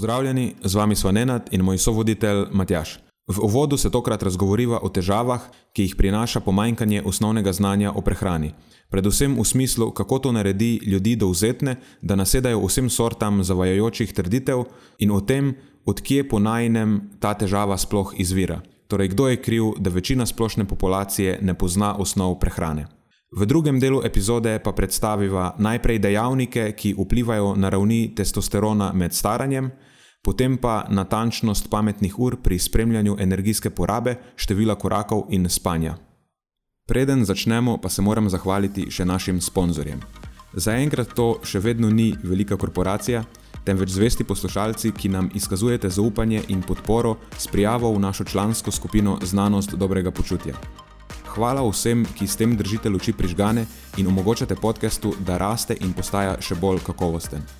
Pozdravljeni, z vami smo Nenad in moj sovoditelj Matjaš. V uvodu se tokrat razgovoriva o težavah, ki jih prinaša pomanjkanje osnovnega znanja o prehrani. Predvsem v smislu, kako to naredi ljudi dovzetne, da nasedajo vsem sortam zavajajočih trditev in o tem, odkje po najnem ta težava sploh izvira. Torej, kdo je kriv, da večina splošne populacije ne pozna osnov prehrane. V drugem delu epizode pa predstaviva najprej dejavnike, ki vplivajo na ravni testosterona med staranjem, potem pa natančnost pametnih ur pri spremljanju energijske porabe, števila korakov in spanja. Preden začnemo, pa se moram zahvaliti še našim sponzorjem. Zaenkrat to še vedno ni velika korporacija, temveč zvesti poslušalci, ki nam izkazujete zaupanje in podporo s prijavo v našo člansko skupino Znanost dobrega počutja. Hvala vsem, ki s tem držite luči prižgane in omogočate podkastu, da raste in postaja še bolj kakovosten.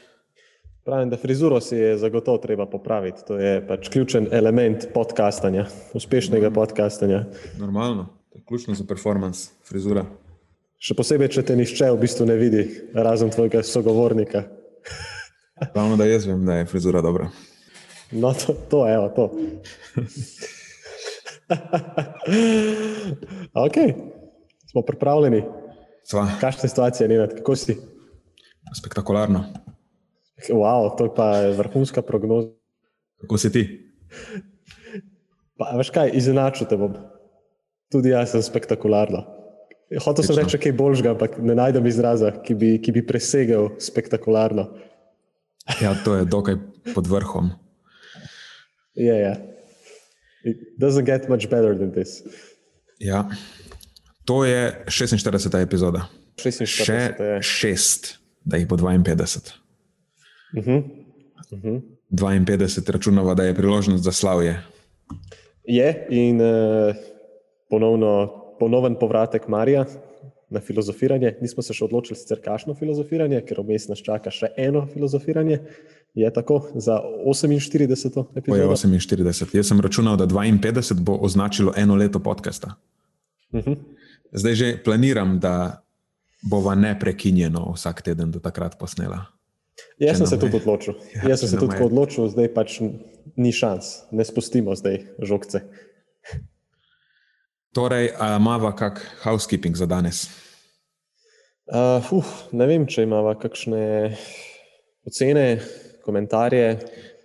Pravim, da frizuro si je zagotovo treba popraviti. To je pač ključen element podcastanja, uspešnega podcastanja. Normalno, to je ključno za performance, frizura. Še posebej, če te nišče v bistvu ne vidi, razen tvojega sogovornika. Ravno da jaz vem, da je frizura dobra. No, to, to evo, to. ok, smo pripravljeni. Sva, Kakšna situacija, Nenad, kako si? spektakularno. Wow, to pa je vrhunska prognoza. Kako si ti? Pa, veš kaj, izenačil te bom. Tudi jaz sem spektakularna. Hotel sem reči kaj boljšega, ampak ne najdem izraza, ki bi, ki bi presegel spektakularno. Ja, to je dokaj pod vrhom. Je, je. It doesn't get much better than this. Ja. To je 46. epizoda. 46 Še je. šest, da jih bo 52. Uh -huh. Uh -huh. 52 računava, da je priložnost za slavje. Je in uh, ponovno, ponoven povratek Marija na filozofiranje. Nismo se še odločili, sicer kakšno filozofiranje, ker vmes nas čaka še eno filozofiranje. Je tako za 48. To je epizodo. 48. Jaz sem računal, da 52 bo označilo eno leto podcasta. Uh -huh. Zdaj že planiram, da bova neprekinjeno vsak teden do takrat posnela. Jaz sem se tudi odločil. Ja, Jaz sem se tudi odločil, zdaj pač ni šans, ne spustimo zdaj žogce. Torej, a imava kak housekeeping za danes? Uh, uf, ne vem, če imamo kakšne ocene, komentarje.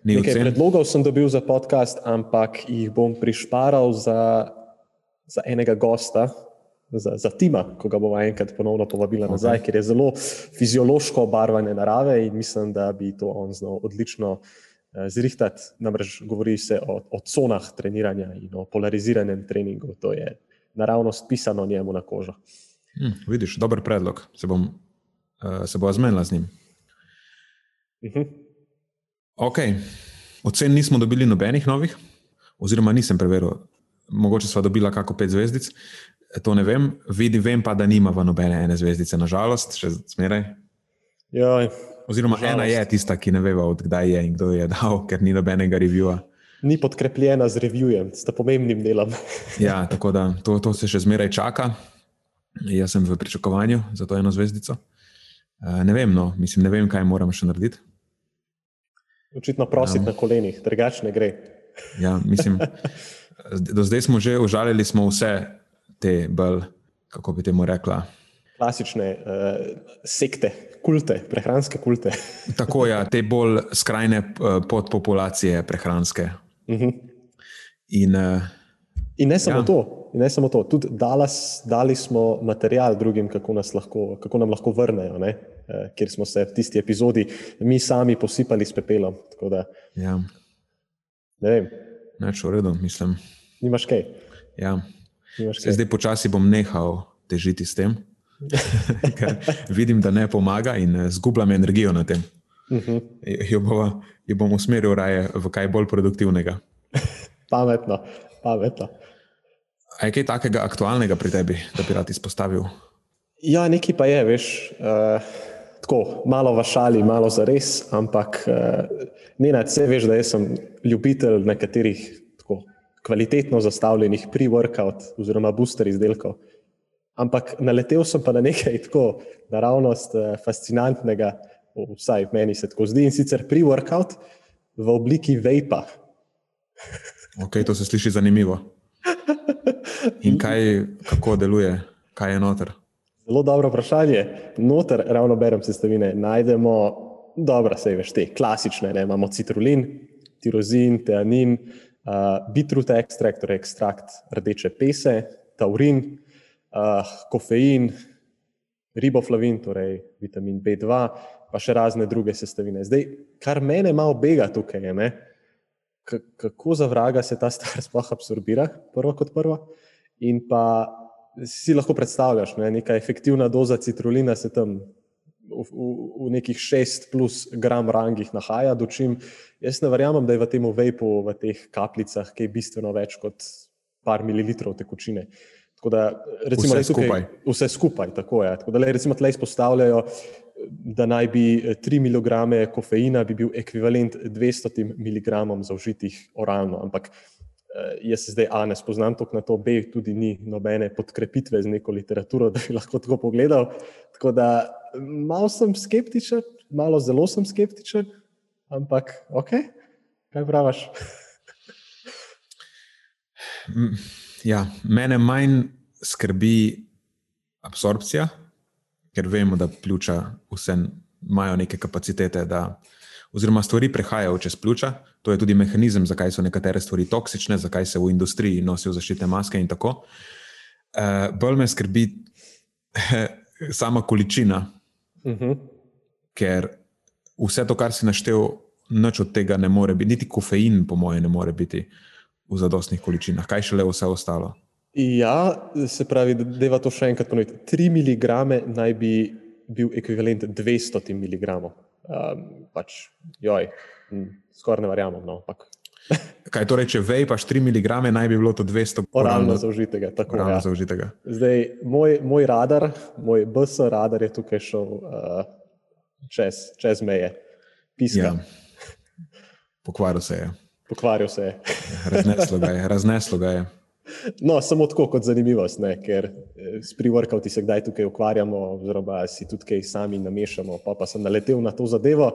Ni Nekaj ocen? predlogov sem dobil za podcast, ampak jih bom prišparal za, za enega gosta, za, za Tima, ko ga bomo enkrat ponovno povabili nazaj, ker je zelo fiziološko obarvane narave in mislim, da bi to on znal odlično eh, zrihtati. Namreč govori se o, o conah treniranja in o polariziranem treningu. To je naravnost pisano njemu na kožo. Hm, vidiš, dober predlog. Se, bom, uh, se zmenila z njim. Uh -huh. Ok, ocen nismo dobili nobenih novih, oziroma nisem preveril. Mogoče sva dobila kako pet zvezdic, E, to ne vem. Vidim, vem pa, da nimava nobene ene zvezdice, nažalost, še zmeraj. Joj, Oziroma, Nažalost. ena je tista, ki ne veva, odkdaj je in kdo je dal, ker ni nobenega reviewa. ni podkrepljena z revijem, s pomembnim delom. Ja, tako da to, to se še zmeraj čaka. Jaz sem v pričakovanju za to eno zvezdico. Eh, Ne vem, no, mislim, ne vem, kaj moram še narediti. Očitno prositi Ja. na kolenih, drugače ne gre. Ja, mislim, do zdaj smo že užalili smo vse te bolj, kako bi temu rekla. Klasične uh, sekte, kulte, prehranske kulte. Tako ja, te bolj skrajne eh, podpopulacije prehranske. Uh -huh. In uh, In ne samo Ja. to, in ne samo to. tudi dalas, dali smo material drugim, kako, nas lahko, kako nam lahko vrnejo, ne? Eh, kjer smo se v tisti epizodi mi sami posipali s pepelom. Tako da, Ja, ne vem, neč v redu, mislim. nimaš kaj. Ja. Se zdaj počasi bom nehal težiti s tem, ker vidim, da ne pomaga in eh, zgubljam energijo na tem. Uh -huh. Jo, bova, jo bom usmeril raje v kaj bolj produktivnega. Pametno, pametno. A je kaj takega aktualnega pri tebi, da bi rad izpostavil? Ja, nekaj pa je, veš. Uh, Tako, malo v šali, malo za res, ampak uh, ne na vse veš, da sem ljubitelj nekaterih kvalitetno zastavljenih pre-workout oziroma booster izdelkov. Ampak naletel sem pa na nekaj tako naravnost uh, fascinantnega, vsaj meni se tako zdi, in sicer pre-workout v obliki vejpa. Okay, to se sliši zanimivo. In kaj, kako deluje, kaj je noter? Zelo dobro vprašanje. Noter, ravno berem sestavine, najdemo, dobro, se veš, te klasične. Ne? Imamo citrulin, tirozin, teanin, uh, bitrut ekstrakt, torej ekstrakt rdeče pese, taurin, uh, kofein, riboflavin, torej vitamin B2, pa še razne druge sestavine. Zdaj, kar mene malo bega tukaj je, ne? Kako za vraga se ta stvar sploh absorbira, prvo kot prvo. In pa si lahko predstavljaš, ne, neka efektivna doza citrulina se tam v, v, v nekih 6 plus gram rangih nahaja, dočim jaz ne verjamem, da je v tem vejpu, v teh kapljicah, kaj bistveno več kot par mililitrov tekočine. Tako da, recimo, Vse tukaj- skupaj. Vse skupaj, tako je. Tako da, le, recimo, tle izpostavljajo, da naj bi eh, 3 mg kofeina bi bil ekvivalent 200 mg zaužitih oralno, ampak eh, jaz se zdaj A ne spoznam toliko na to, B tudi ni nobene podkrepitve z neko literaturo, da bi lahko tako pogledal. Tako da malo sem skeptičen, malo zelo sem skeptičen, ampak ok, kaj praviš? Ja, mene manj skrbi absorpcija, ker vemo, da pljuča vse imajo neke kapacitete, da, oziroma stvari prehajajo čez pljuča. To je tudi mehanizem, zakaj so nekatere stvari toksične, zakaj se v industriji nosijo zaščitne maske in tako. Uh, bolj me skrbi sama količina, Uh -huh. ker vse to, kar si naštel, nič od tega ne more biti, niti kofein, po mojem, ne more biti v zadostnih količinah, kaj šele vse ostalo. Ja, se pravi, da je to še enkrat ponoviti. 3 mg naj bi bil ekvivalent 200 mg. Um, pač, joj, hm, skoraj ne verjamem. No, ampak Kaj torej, če vej paš 3 mg, naj bi bilo to 200 oralno zaužitega. Tako, oralno ja. zaužitega. Zdaj, moj, moj radar, moj BS radar je tukaj šel uh, čez, čez meje, piska, Ja. ja. Pokvaril se je, pokvaril se je. razneslo ga je. Razneslo ga je. No, samo tako kot zanimivost, ne? ker eh, s pre-workouti se kdaj tukaj ukvarjamo, oziroma si tudi kaj sami namešamo. Pa, pa sem naletel na to zadevo,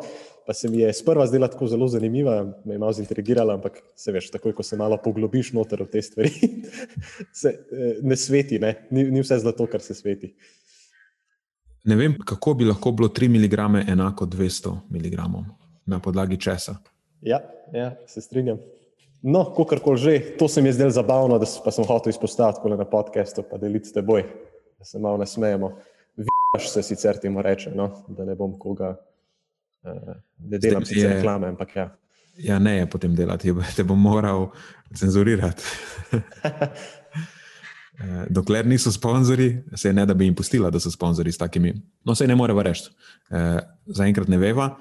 pa se mi je sprva zdela tako zelo zanimiva, me je malo zaintrigirala, ampak se veš, takoj ko se malo poglobiš noter v te stvari, se eh, ne sveti, ne? Ni, ni vse zlato, kar se sveti. Ne vem, kako bi lahko bilo 3 mg enako 200 mg na podlagi česa. Ja, ja se strinjam. No, kakorkoli že, to se mi je zdelo zabavno, da s- pa sem hotel izpostaviti na podkastu, pa deliti s teboj, da se malo nasmejemo. Vidiš se sicer temu reče, no? da ne bom koga, uh, ne delam Zdaj sicer je- reklame, ampak ja. Ja, ne je potem delati, te bom moral cenzurirati. Eh, Dokler niso sponzorji, se ne da bi jim pustila, da so sponzorji s takimi. No, se ne more reči. Eh, Zaenkrat ne veva,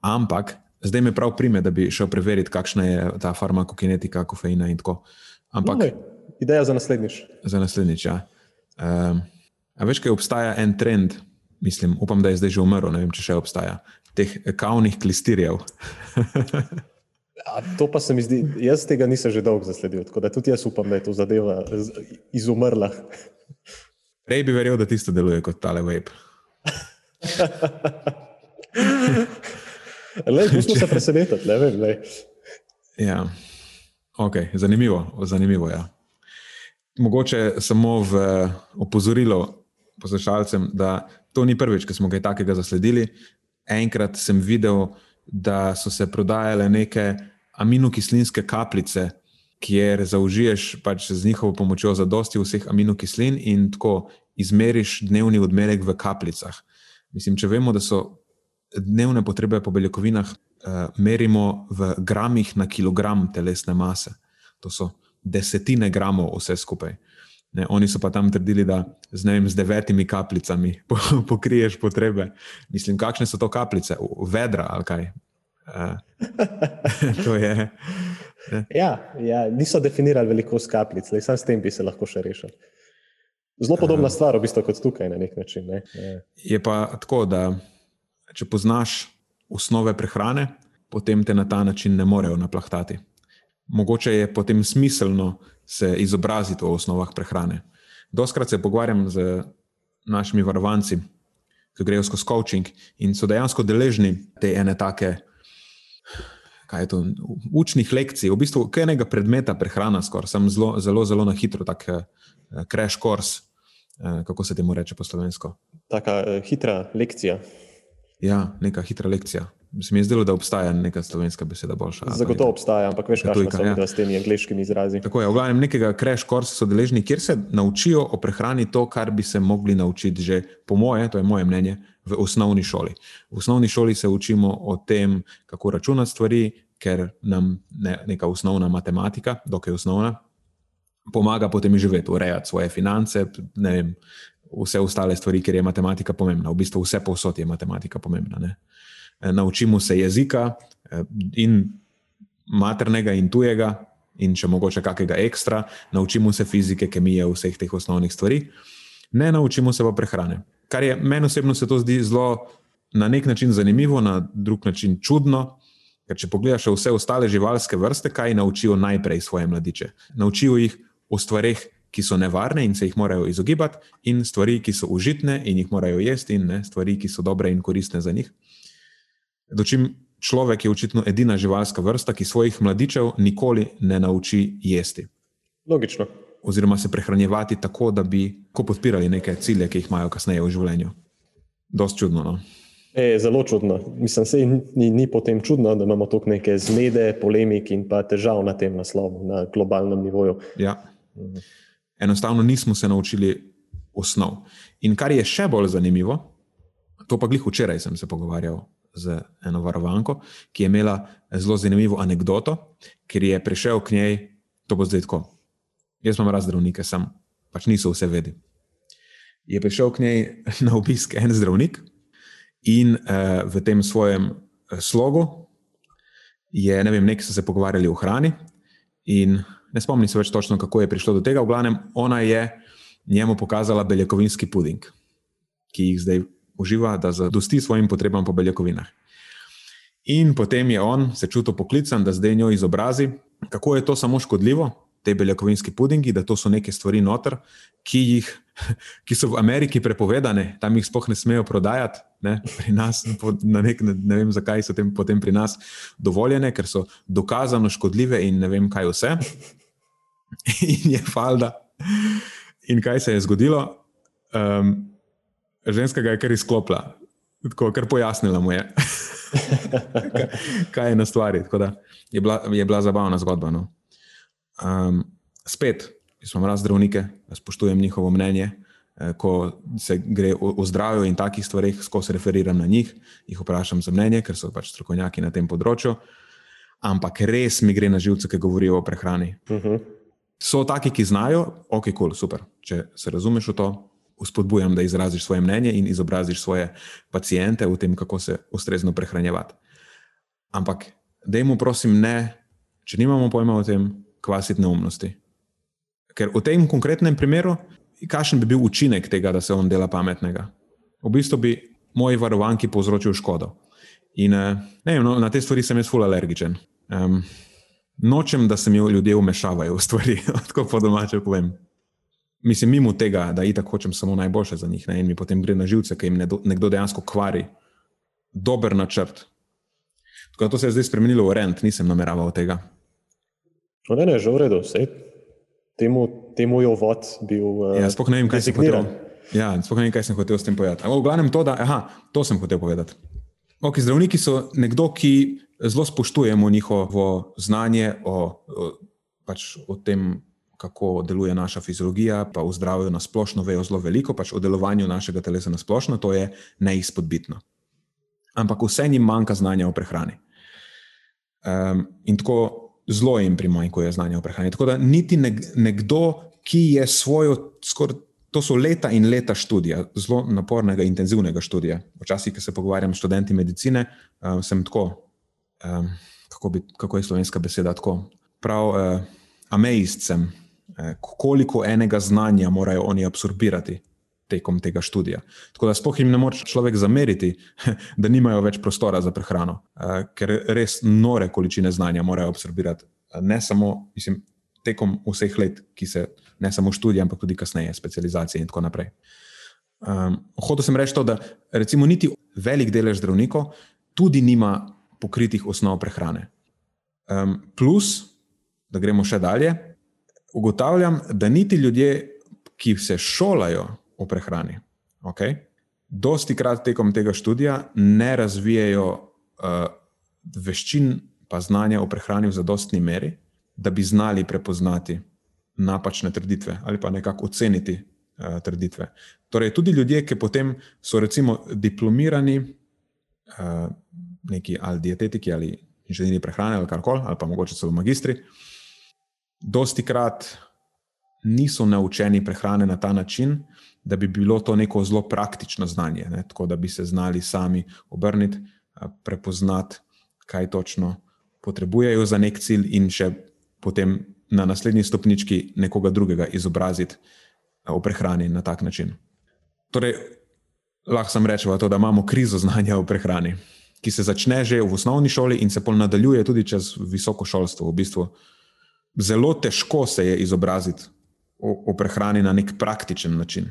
ampak zdaj me prav prime, da bi šel preveriti, kakšna je ta farmakokinetika, kofeina in tako. Ampak Okay. Ideja za naslednjič. za naslednjič. Ja. Um, a veš, kaj obstaja en trend, mislim, upam, da je zdaj že umrl, ne vem, če še obstaja, teh kavnih klistirjev. A, to pa se mi zdi, jaz tega nisem že dolgo zasledil, tako da tudi jaz upam, da je to zadeva izumrla. Prej bi verjel, da tisto deluje kot tale vape. Le, tu smo se presenetili, ne vem. Lej. Ja. Okay, zanimivo, zanimivo ja. Mogoče samo v opozorilo poslušalcem, da to ni prvič, ko smo kaj takega zasledili. Enkrat sem videl, da so se prodajale neke aminokislinske kapljice, kjer zaužiješ pač z njihovo pomočjo zadosti vseh aminokislin in tako izmeriš dnevni odmerek v kapljicah. Mislim, če vemo, da so dnevne potrebe po beljakovinah, uh, merimo v gramih na kilogram telesne mase. To so desetine gramov, vse skupaj. Ne, oni so pa tam trdili, da z, vem, z devetimi kapljicami pokriješ potrebe. Mislim, kakšne so to kapljice, vedra ali kaj. Uh, to je. Ja, ja, niso definirali velikost kapljic, le sam s tem bi se lahko še rešili. Zelo podobna uh, stvar, v bistvu, kot tukaj na nek način. Ne? Je pa tako, da če poznaš osnove prehrane, potem te na ta način ne morejo naplahtati. Mogoče je potem smiselno se izobraziti o osnovah prehrane. Doskrat se pogovarjam z našimi varovanci, ki grejo skozi coaching in so dejansko deležni te ene take. Kaj je to? Učnih lekcij, v bistvu enega predmeta prehrana, skoraj sem zelo, zelo, zelo na hitro, tako uh, crash course, uh, kako se temu reče po slovensko. Taka uh, hitra lekcija. Ja, neka hitra lekcija. Se mi je zdelo, da obstaja neka slovenska beseda boljša. Zagotovo obstaja, ampak veš, kaj so ja. s temi angliškimi izrazi. Tako je, v glavnem nekega crash course so deležni, kjer se naučijo o prehrani to, kar bi se mogli naučiti že, po moje, to je moje mnenje, v osnovni šoli. V osnovni šoli se učimo o tem, kako računati stvari, ker nam ne, neka osnovna matematika, dokaj osnovna, pomaga potem živeti, urejati svoje finance, ne vem, vse ostale stvari, ker je matematika pomembna. V bistvu vse povsod je matematika pomembna. Ne? Eh, naučimo se jezika eh, in maternega in tujega, in če mogoče kakega ekstra, naučimo se fizike, kemije, vseh teh osnovnih stvari, ne naučimo se pa prehrane. Kar je meni osebno se to zdi zelo na nek način zanimivo, na drug način čudno. Ker če pogledaš vse ostale živalske vrste, kaj naučijo najprej svoje mladiče? Naučijo jih o stvarih, ki so nevarne in se jih morajo izogibati, in stvari, ki so užitne in jih morajo jesti, in ne, stvari, ki so dobre in koristne za njih. Dočim človek je očitno edina živalska vrsta, ki svojih mladičev nikoli ne nauči jesti. Logično. Oziroma se prehranjevati tako, da bi podpirali neke cilje, ki jih imajo kasneje v življenju. Dost čudno. No? E, zelo čudno. Mislim, da ni, ni potem čudno, da imamo tukaj neke zmede, polemik in pa težav na tem naslovu, na globalnem nivoju. Ja. Mhm enostavno nismo se naučili osnov. In kar je še bolj zanimivo, to pa glih včeraj sem se pogovarjal z eno varovanko, ki je imela zelo zanimivo anegdoto, ker je prišel k njej, to bo zdaj tako. Jaz imam razdravnike, sem pač niso vse vedi. Je prišel k njej na obisk en zdravnik in uh, v tem svojem uh, slogu je, ne vem, nekaj so se pogovarjali o hrani in ne spomnim se več točno, kako je prišlo do tega. V glavnem, ona je njemu pokazala beljakovinski puding, ki jih zdaj uživa, da zadosti svojim potrebam po beljakovinah. In potem je on se čutil poklican, da zdaj njo izobrazi, kako je to samo škodljivo, te beljakovinski pudingi, da to so neke stvari noter, ki, jih, ki so v Ameriki prepovedane, tam jih sploh ne smejo prodajati, ne, pri nas, nek, ne, ne vem, zakaj so tem, potem pri nas dovoljene, ker so dokazano škodljive in ne vem, kaj vse. In je falda. In kaj se je zgodilo? Um, ženska ga je kar izklopila, tako kar pojasnila mu je, kaj je na stvari. Je bila, je bila zabavna zgodba. No. Um, spet, jaz imam raz zdravnike, spoštujem njihovo mnenje. Eh, ko se gre o, o zdravju in takih stvarih, ko se referiram na njih, jih vprašam za mnenje, ker so pač strokovnjaki na tem področju. Ampak res mi gre na živce, ki govorijo o prehrani. Uh mhm. -huh. So taki, ki znajo, ok, kul, cool, super. Če se razumeš v to, uspodbujam, da izraziš svoje mnenje in izobraziš svoje pacijente v tem, kako se ustrezno prehranjevati. Ampak, dajmo, prosim, ne, če nimamo pojma o tem, kvasiti neumnosti. Ker v tem konkretnem primeru kakšen bi bil učinek tega, da se on dela pametnega? V bistvu bi moji varovanki povzročil škodo. In eh, vem, no, na te stvari sem jaz ful alergičen. Um, nočem, da se mi ljudje umešavajo v stvari, tako po domače povem. Mislim, mimo tega, da itak hočem samo najboljše za njih ne? in mi potem gre na živce, ker jim nekdo dejansko kvari dober načrt. Tako da to se je zdaj spremenilo v rent, nisem nameraval tega. No, ne, ne, že v redu, vse temu, temu je uvod bil. Uh, ja, sploh ne vem, kaj sem hotel. Ja, sploh ne vem, kaj sem hotel s tem povedati. Ampak v glavnem to, da, aha, to sem hotel povedati. Okay, zdravniki so nekdo, ki zelo spoštujemo njihovo znanje o, o pač o tem, kako deluje naša fiziologija, pa v zdravju na splošno vejo zelo veliko, pač o delovanju našega telesa na splošno, to je neizpodbitno. Ampak vse jim manjka znanja o prehrani. Um, in tako zelo jim primanjkuje znanja o prehrani. Tako da niti nekdo, ki je svojo, skoraj to so leta in leta študija, zelo napornega, intenzivnega študija. Včasih, ko se pogovarjam s študenti medicine, um, sem tako, um, kako, bi, kako je slovenska beseda, tako prav uh, amazed sem, uh, koliko enega znanja morajo oni absorbirati. Tekom tega študija. Tako da spohaj jim ne more človek zameriti, da nimajo več prostora za prehrano, ker res nore količine znanja morajo absorbirati. Ne samo, mislim, tekom vseh let, ki se ne samo študija, ampak tudi kasneje, specializacije in tako naprej. Um, Hotel sem reči to, da recimo niti velik delež zdravnikov tudi nima pokritih osnov prehrane. Um, plus, da gremo še dalje, ugotavljam, da niti ljudje, ki se šolajo o prehrani, okay, dosti krat tekom tega študija ne razvijajo uh, veščin pa znanja o prehrani v zadostni meri, da bi znali prepoznati napačne trditve ali pa nekako oceniti uh, trditve. Torej, tudi ljudje, ki potem so recimo diplomirani, uh, neki ali dietetiki ali inženirji prehrane ali karkoli, ali pa mogoče celo magistri, dosti krat niso naučeni prehrane na ta način, da bi bilo to neko zelo praktično znanje, ne? tako da bi se znali sami obrniti, prepoznati, kaj točno potrebujejo za nek cilj, in še potem na naslednji stopnički nekoga drugega izobraziti o prehrani na tak način. Torej, lahko sem rečem, da imamo krizo znanja o prehrani, ki se začne že v osnovni šoli in se pol nadaljuje tudi čez visoko šolstvo. V bistvu zelo težko se je izobraziti o, o prehrani na nek praktičen način,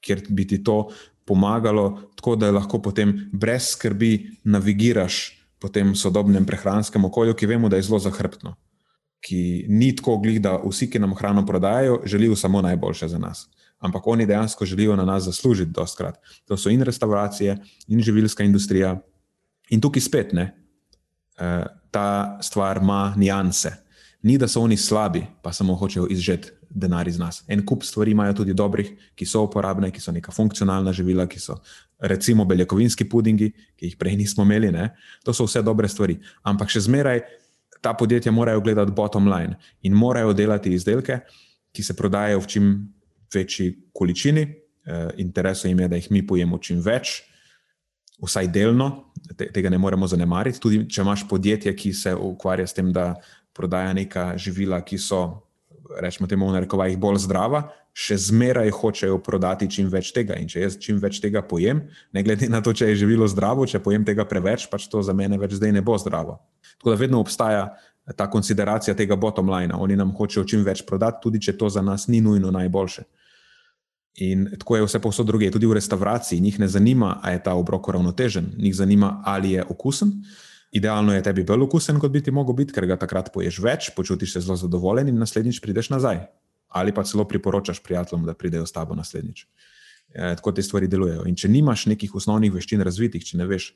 kjer bi ti to pomagalo, tako da lahko potem brez skrbi navigiraš po tem sodobnem prehranskem okolju, ki vemo, da je zelo zahrbtno ki ni tako glih, da vsi, ki nam hrano prodajajo, želijo samo najboljše za nas. Ampak oni dejansko želijo na nas zaslužiti dostkrat. To so in restauracije, in živilska industrija. In tukaj spet ne, eh, ta stvar ima nianse. Ni, da so oni slabi, pa samo hočejo izžeti denar iz nas. En kup stvari imajo tudi dobrih, ki so uporabne, ki so neka funkcionalna živila, ki so recimo beljakovinski pudingi, ki jih prej nismo imeli. Ne? To so vse dobre stvari. Ampak še zmeraj ta podjetja morajo gledati bottom line in morajo delati izdelke, ki se prodajajo v čim večji količini. Eh, Intereso jim je, da jih mi pojemo čim več, vsaj delno, tega ne moremo zanemariti. Tudi če imaš podjetje, ki se ukvarja s tem, da prodaja neka živila, ki so, rečemo, temu v narekovajih bolj zdrava, še zmeraj hočejo prodati čim več tega. In če jaz čim več tega pojem, ne glede na to, če je živilo zdravo, če pojem tega preveč, pač to za mene več zdaj ne bo zdravo. Tako da vedno obstaja ta konsideracija tega bottom line. Oni nam hočejo čim več prodati, tudi če to za nas ni nujno najboljše. In tako je vse povsod druge, tudi v restavraciji. Njih ne zanima, ali je ta obrok uravnotežen, njih zanima, ali je okusen. Idealno je tebi bolj okusen, kot bi ti mogel biti, ker ga takrat poješ več, počutiš se zelo zadovoljen in naslednjič prideš nazaj ali pa celo priporočaš prijateljem, da pridejo s tabo naslednjič. E, tako te stvari delujejo. In če nimaš nekih osnovnih veščin razvitih, če ne veš,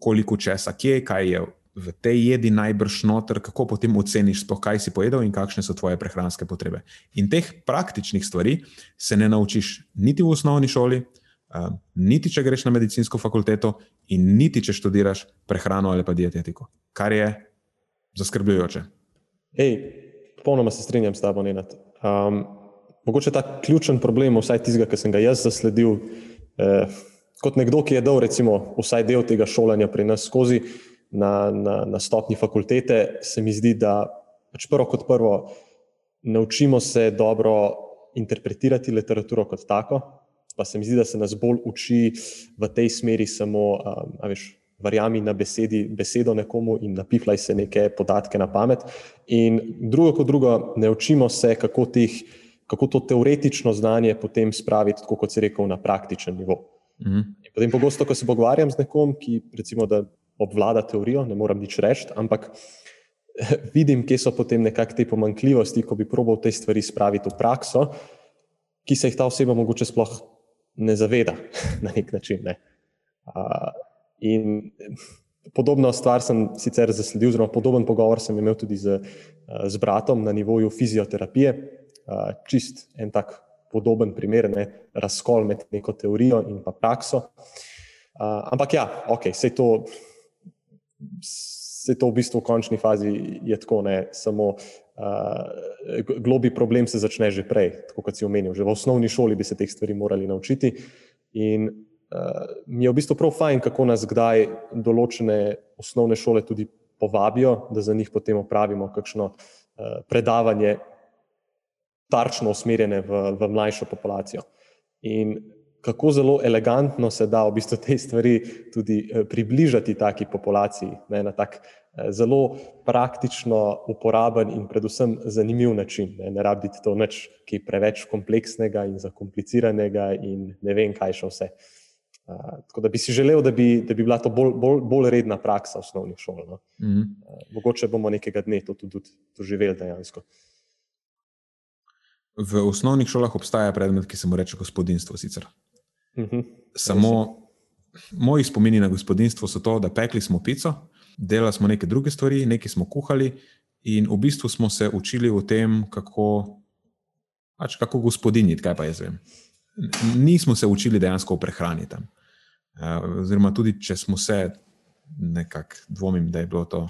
koliko česa, kje, kaj je v tej jedi najbrž noter, kako potem oceniš, sploh kaj si pojedel in kakšne so tvoje prehranske potrebe. In teh praktičnih stvari se ne naučiš niti v osnovni šoli, niti če greš na medicinsko fakulteto, in niti če študiraš prehrano ali pa dietetiko, kar je zaskrbljujoče. Hej, popolnoma se strinjam s tabo, Nenad. Um, mogoče ta ključen problem, vsaj tistega, ki sem ga jaz zasledil, eh, kot nekdo, ki je dal recimo, vsaj del tega šolanja pri nas skozi na, na, na stopni fakultete, se mi zdi, da pač prvo kot prvo naučimo se dobro interpretirati literaturo kot tako. Pa se mi zdi, da se nas bolj uči v tej smeri samo, um, veš, verjami na besedi, besedo nekomu in napiflaj se neke podatke na pamet. In drugo kot drugo, ne učimo se, kako, tih, kako to teoretično znanje potem spraviti, tako kot se rekel, na praktičen nivo. Mhm. Potem pogosto, ko se pogovarjam z nekom, ki recimo, obvlada teorijo, ne moram nič reči, ampak vidim, kje so potem nekakšne te pomankljivosti, ko bi probal te stvari spraviti v prakso, ki se jih ta oseba mogoče sploh ne zaveda na nek način. Ne. In podobno stvar sem sicer zasledil, zelo podoben pogovor sem imel tudi z, z bratom na nivoju fizioterapije. Čist en tak podoben primer, ne, razkol med neko teorijo in pa prakso. Ampak ja, ok, vse to. Se to v bistvu v končni fazi je tako, ne samo uh, globi problem se začne že prej, tako kot si omenil. Že v osnovni šoli bi se teh stvari morali naučiti. In uh, mi je v bistvu prav fajn, kako nas kdaj določene osnovne šole tudi povabijo, da za njih potem opravimo kakšno uh, predavanje, tarčno usmerjene v, v mlajšo populacijo. In kako zelo elegantno se da v bistvu te stvari tudi približati taki populaciji ne, na tak zelo praktično uporaben in predvsem zanimiv način. Ne, ne rabiti to nič, ki je preveč kompleksnega in zakompliciranega in ne vem, kaj še vse. Uh, tako da bi si želel, da bi, da bi bila to bolj, bolj, bolj redna praksa osnovnih šol. No? Mm -hmm. uh, mogoče bomo nekega dne to tudi doživeli dejansko. V osnovnih šolah obstaja predmet, ki se mu reče gospodinstvo. Mm -hmm. Samo moji spomini na gospodinstvo so to, da pekli smo pico, delali smo neke druge stvari, nekaj smo kuhali, in v bistvu smo se učili o tem, kako, pač kako gospodiniti, kaj pa jaz vem. Nismo se učili dejansko o prehrani tam. Uh, oziroma, tudi če smo se, nekako dvomim, da je bilo to.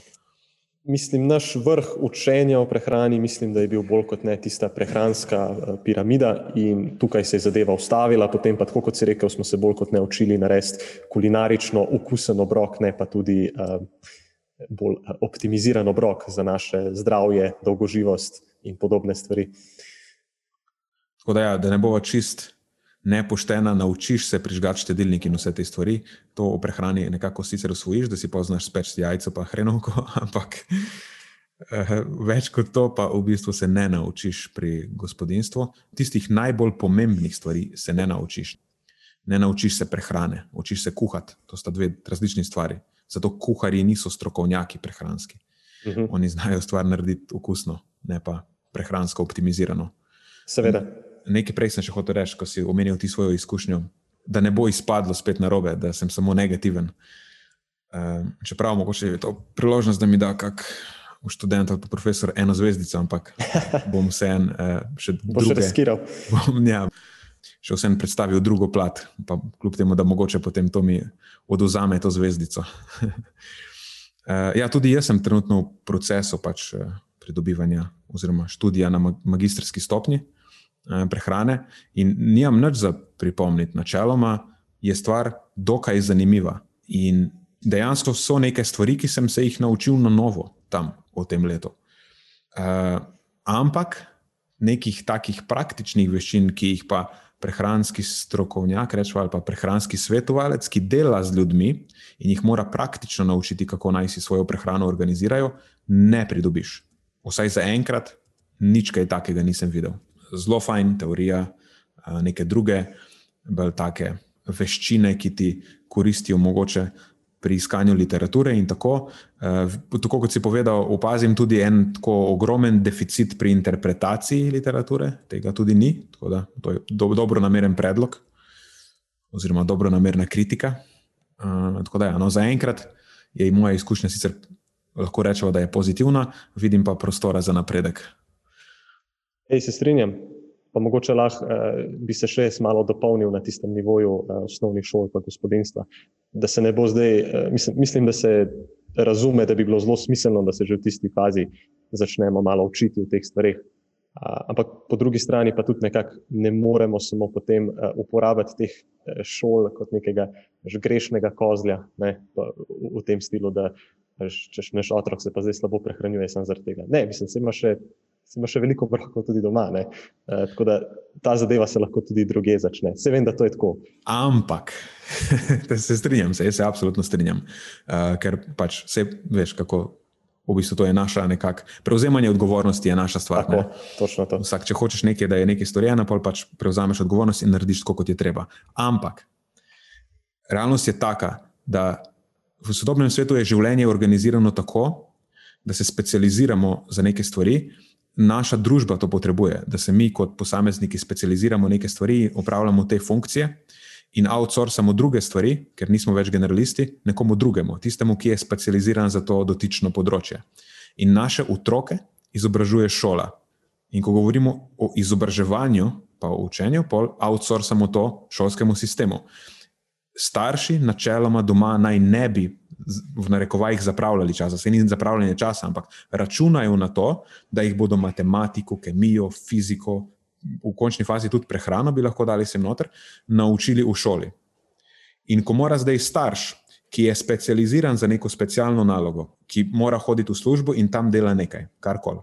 Mislim, naš vrh učenja o prehrani, mislim, da je bil bolj kot ne tista prehranska uh, piramida, in tukaj se je zadeva ustavila. Potem pa, tako kot si rekel, smo se bolj kot ne učili narediti kulinarično ukusen obrok, ne pa tudi uh, bolj eh, optimiziran obrok za naše zdravje, dolgoživost in podobne stvari. Tako da, ja, da ne bo čist nepoštena, naučiš se prižgati štedilnik in vse te stvari. To o prehrani nekako sicer usvojiš, da si poznaš speč jajco, pa hrenovko, ampak eh, več kot to, pa v bistvu se ne naučiš pri gospodinstvu. Tistih najbolj pomembnih stvari se ne naučiš. Ne naučiš se prehrane, učiš se kuhati. To sta dve različni stvari. Zato kuharji niso strokovnjaki prehranski. Uh mhm. -huh. Oni znajo stvar narediti okusno, ne pa prehransko optimizirano. Seveda. Nekaj prej sem še hotel reči, ko si omenil ti svojo izkušnjo, da ne bo izpadlo spet na robe, da sem samo negativen. Um, čeprav mogoče je to priložnost, da mi da kak študent ali pa profesor eno zvezdico, ampak bom vseeno uh, še druge. Boš riskiral. Bom, ja, še vsem predstavil drugo plat, pa kljub temu, da mogoče potem to mi oduzame to zvezdico. Eh, ja, tudi jaz sem trenutno v procesu pač eh, pridobivanja oziroma študija na magistrski stopni eh, prehrane in nimam nič za pripomniti. Načeloma je stvar dokaj zanimiva in dejansko so neke stvari, ki sem se jih naučil na novo tam v tem letu. Ampak nekih takih praktičnih veščin, ki jih pa prehranski strokovnjak, rečemo, ali pa prehranski svetovalec, ki dela z ljudmi in jih mora praktično naučiti, kako naj si svojo prehrano organizirajo, ne pridobiš. Vsaj za enkrat, nič kaj takega nisem videl. Zelo fajn teorija, neke druge, bolj take veščine, ki ti koristijo mogoče pri iskanju literature. In tako, tako kot si povedal, opazim tudi en tako ogromen deficit pri interpretaciji literature, tega tudi ni. Da, to je do, dobro nameren predlog, oziroma dobro namerna kritika. Uh, tako da, ja, no, zaenkrat je moja izkušnja sicer lahko rečemo, da je pozitivna, vidim pa prostora za napredek. Ej, se strinjam. Pa mogoče lahko eh, bi se še malo dopolnil na tistem nivoju eh, osnovnih šol in gospodinstva. Da se ne bo zdaj, eh, mislim, mislim, da se razume, da bi bilo zelo smiselno, da se že v tisti fazi začnemo malo učiti o teh stvareh. Ampak po drugi strani pa tudi nekako ne moremo samo potem uporabljati teh šol kot nekega grešnega kozlja ne, v tem stilu, da če naš otrok se pa zdaj slabo prehranjuje, samo zaradi tega. Ne, mislim, da ima še ima še veliko brokov tudi doma. E, tako da ta zadeva se lahko tudi druge začne. Se vem, da to je tako. Ampak, se strinjam, se, se absolutno strinjam, uh, ker pač vse veš, kako. V bistvu to je naša nekakšna prevzemanje odgovornosti, je naša stvar. Tako, točno to. Vsak, če hočeš nekaj, da je nekaj storjeno, pa pač prevzameš odgovornost in narediš tako, kot je treba. Ampak realnost je taka, da v sodobnem svetu je življenje organizirano tako, da se specializiramo za neke stvari, naša družba to potrebuje, da se mi kot posamezniki specializiramo neke stvari, opravljamo te funkcije in outsourcamo druge stvari, ker nismo več generalisti, nekomu drugemu, tistemu, ki je specializiran za to dotično področje. In naše otroke izobražuje šola. In ko govorimo o izobraževanju, pa o učenju, pol outsourcamo to šolskemu sistemu. Starši, načeloma doma, naj ne bi v narekovajih zapravljali časa, se ni zapravljanje časa, ampak računajo na to, da jih bodo matematiko, kemijo, fiziko, v končni fazi tudi prehrano, bi lahko dali sem noter, naučili v šoli. In ko mora zdaj starš, ki je specializiran za neko specialno nalogo, ki mora hoditi v službo in tam dela nekaj, karkoli.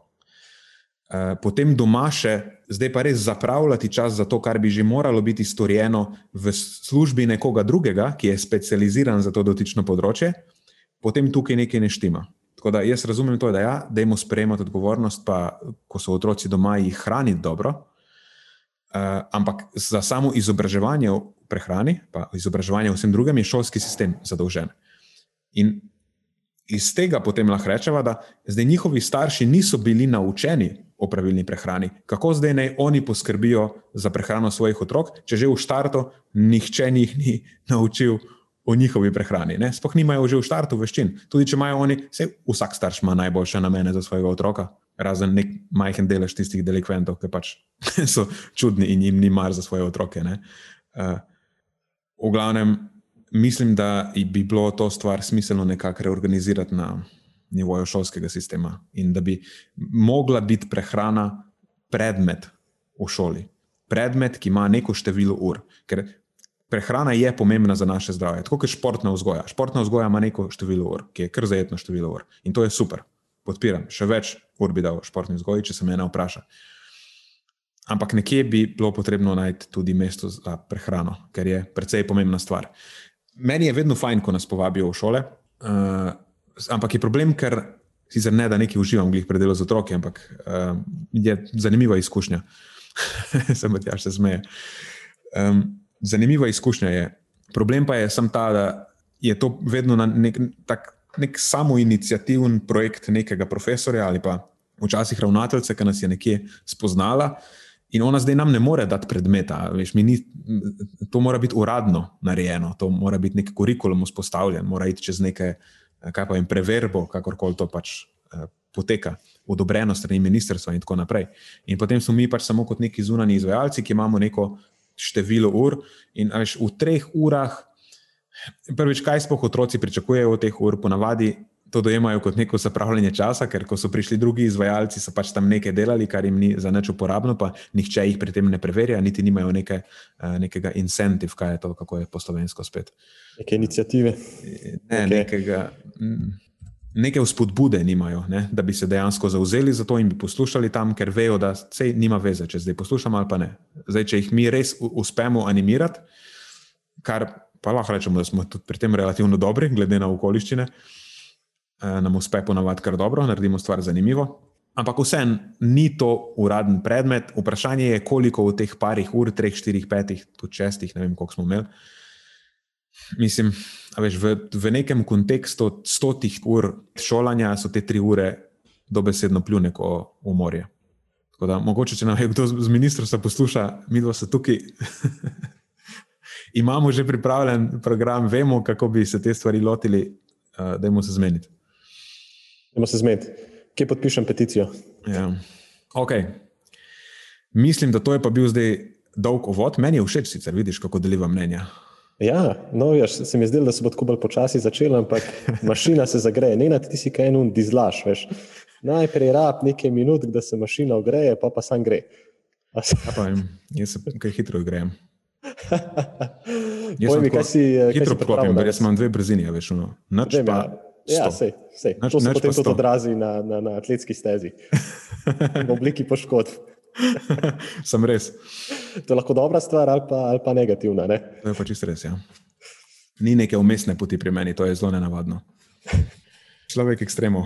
Eh, potem doma še, zdaj pa res zapravljati čas za to, kar bi že moralo biti storjeno v službi nekoga drugega, ki je specializiran za to dotično področje, potem tukaj nekaj ne štima. Tako da jaz razumem to, da ja, dajmo sprejemati odgovornost, pa ko so otroci doma, jih hraniti dobro. Uh, ampak za samo izobraževanje v prehrani, pa izobraževanje vsem drugim, je šolski sistem zadolžen. In iz tega potem lahko rečemo, da zdaj njihovi starši niso bili naučeni o pravilni prehrani. Kako zdaj naj oni poskrbijo za prehrano svojih otrok, če že v štartu nihče njih ni naučil o njihovi prehrani. Ne? Sploh nimajo že v štartu veščin. Tudi če imajo oni, vse, vsak starš ima najboljše namene za svojega otroka, razen nek majhen delež tistih delikventov, ki pač so čudni in jim ni mar za svoje otroke. Uh, v glavnem, mislim, da bi bilo to stvar smiselno nekako reorganizirati na nivoju šolskega sistema in da bi mogla biti prehrana predmet v šoli. Predmet, ki ima neko število ur. Ker prehrana je pomembna za naše zdravje, tako kot športna vzgoja. Športna vzgoja ima neko število ur, ki je kar zajetno število ur. In to je super, podpiram. Še več ur bi dal športni vzgoji, če se me ena vpraša. Ampak nekje bi bilo potrebno najti tudi mesto za prehrano, ker je precej pomembna stvar. Meni je vedno fajn, ko nas povabijo v šole, uh, ampak je problem, ker sicer ne da nekaj uživam, glih predelo z otroki, ampak uh, je zanimiva izkušnja. Sem pa tja še zmeje. Um, zanimiva izkušnja je. Problem pa je sem ta, da je to vedno nek, tak, nek samoinicijativen projekt nekega profesorja ali pa včasih ravnateljice, ki nas je nekje spoznala. In ona zdaj nam ne more dati predmeta, veš, ni, to mora biti uradno narejeno, to mora biti nek kurikulum vzpostavljen, mora iti čez nekaj Eh, kaj pa jim preverbo, kakorkoli to pač uh, poteka, odobreno strani ministrstva in tako naprej. In potem smo mi pač samo kot neki zunani izvajalci, ki imamo neko število ur in veš, v treh urah, prvič, kaj spoh otroci pričakujejo od teh ur, ponavadi to dojemajo kot neko zapravljanje časa, ker ko so prišli drugi izvajalci, so pač tam nekaj delali, kar jim ni za nič uporabno, pa nihče jih pri tem ne preverja, niti nimajo neke, uh, nekega incentiv, kaj je to, kako je po slovensko spet. Neke inicijative. Ne, okay. nekega, neke vzpodbude nimajo, ne, da bi se dejansko zauzeli za to in bi poslušali tam, ker vejo, da se nima veze, če zdaj poslušamo ali pa ne. Zdaj, če jih mi res uspemo animirati, kar pa lahko rečemo, da smo tudi pri tem relativno dobri, glede na okoliščine. Eh, nam uspe ponavadi kar dobro, naredimo stvar zanimivo. Ampak vseeno ni to uraden predmet. Vprašanje je, koliko v teh parih ur, treh, štirih, petih, tudi šestih, ne vem, koliko smo imeli. Mislim, veš, v, v nekem kontekstu stotih ur šolanja so te tri ure dobesedno pljunek v morje. Tako da, mogoče, če nam je kdo z ministrstva posluša, mi dva se tukaj. Imamo že pripravljen program, vemo, kako bi se te stvari lotili, uh, da jim se zmeniti. Imamo se zmed, kje podpišem peticijo. Ja. Okay. Mislim, da to je pa bil zdaj dolg uvod. Meni je všeč, sicer vidiš, kako deliva mnenja. Ja, no, jaš, se mi je zdelo, da se bo tako bolj počasi začelo, ampak mašina se zagreje. Ne, ti si kaj en dizlaš. Veš. Najprej rab nekaj minut, da se mašina ogreje, pa pa sam gre. Ja, pa, jaz se kaj hitro grejem. Jaz sem si, hitro poklopim, ker imam dve brzini, veš, no. Noč pa. Ja. Ja, sej, sej. Nač, to se potem tudi odrazi na, na, na atletski stezi, v obliki poškodb. Sem res. To je lahko dobra stvar ali pa, ali pa negativna. Ne? To je pa čisto res. Ja. Ni neke umestne poti pri meni, to je zelo nenavadno. Človek ekstremo.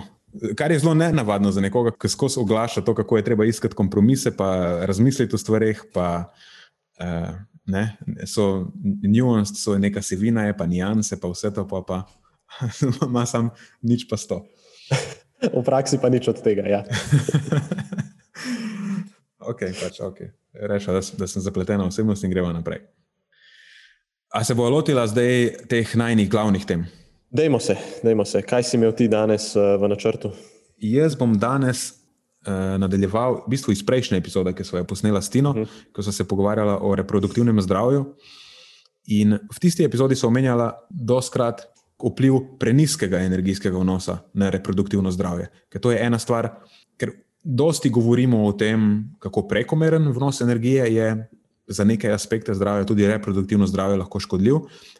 Kar je zelo nenavadno za nekoga, ki skozi oglaša to, kako je treba iskati kompromise, pa razmisliti o stvarih. Pa, uh, ne, so nuance, so neka sivina, je pa nijanse, pa vse to pa. pa ima sam nič pa sto. v praksi pa nič od tega. Ja. ok, pač ok. Rešil, da, da sem zapleten osebnost in gremo naprej. A se bo lotila zdaj teh najnih glavnih tem? Dajmo se, dajmo se. Kaj si imel ti danes uh, v načrtu? Jaz bom danes uh, nadaljeval, v bistvu iz prejšnje epizode, ki smo jo posneli s Tino, uh -huh. ko smo se pogovarjali o reproduktivnem zdravju. In v tisti epizodi so omenjala doskrat vpliv preniskega energijskega vnosa na reproduktivno zdravje. Ker to je ena stvar, ker dosti govorimo o tem, kako prekomeren vnos energije je za neke aspekte zdravja, tudi reproduktivno zdravje, lahko škodljiv.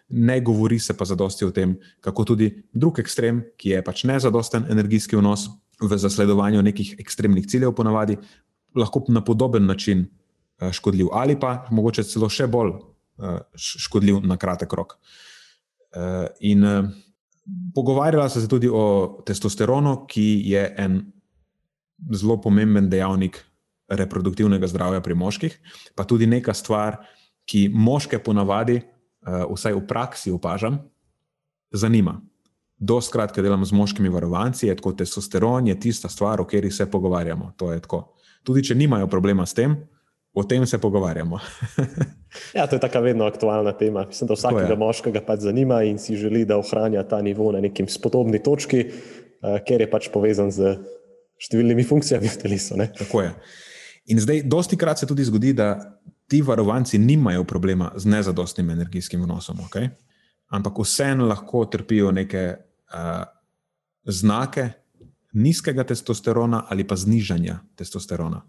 Ne govori se pa zadosti o tem, kako tudi drug ekstrem, ki je pač nezadosten energijski vnos v zasledovanju nekih ekstremnih ciljev, ponavadi lahko na podoben način eh, škodljiv ali pa mogoče celo še bolj eh, škodljiv na kratek rok. In pogovarjala sem se tudi o testosteronu, ki je en zelo pomemben dejavnik reproduktivnega zdravja pri moških, pa tudi neka stvar, ki moške ponavadi, vsaj v praksi opažam, zanima. Doskrat, ko delam z moškimi varovanci, je tako testosteron je tista stvar, o kateri se pogovarjamo. Tudi če nimajo problema s tem, o tem se pogovarjamo. ja, to je tako vedno aktualna tema. Mislim, da vsakega moškega pač zanima in si želi, da ohranja ta nivo na nekem spodobni točki, uh, ker je pač povezan z številnimi funkcijami v telesu. Ne? Tako je. In zdaj, dosti krat se tudi zgodi, da ti varovanci nimajo problema z nezadostnim energijskim vnosom, okay? ampak vseeno lahko trpijo neke uh, znake nizkega testosterona ali pa znižanja testosterona.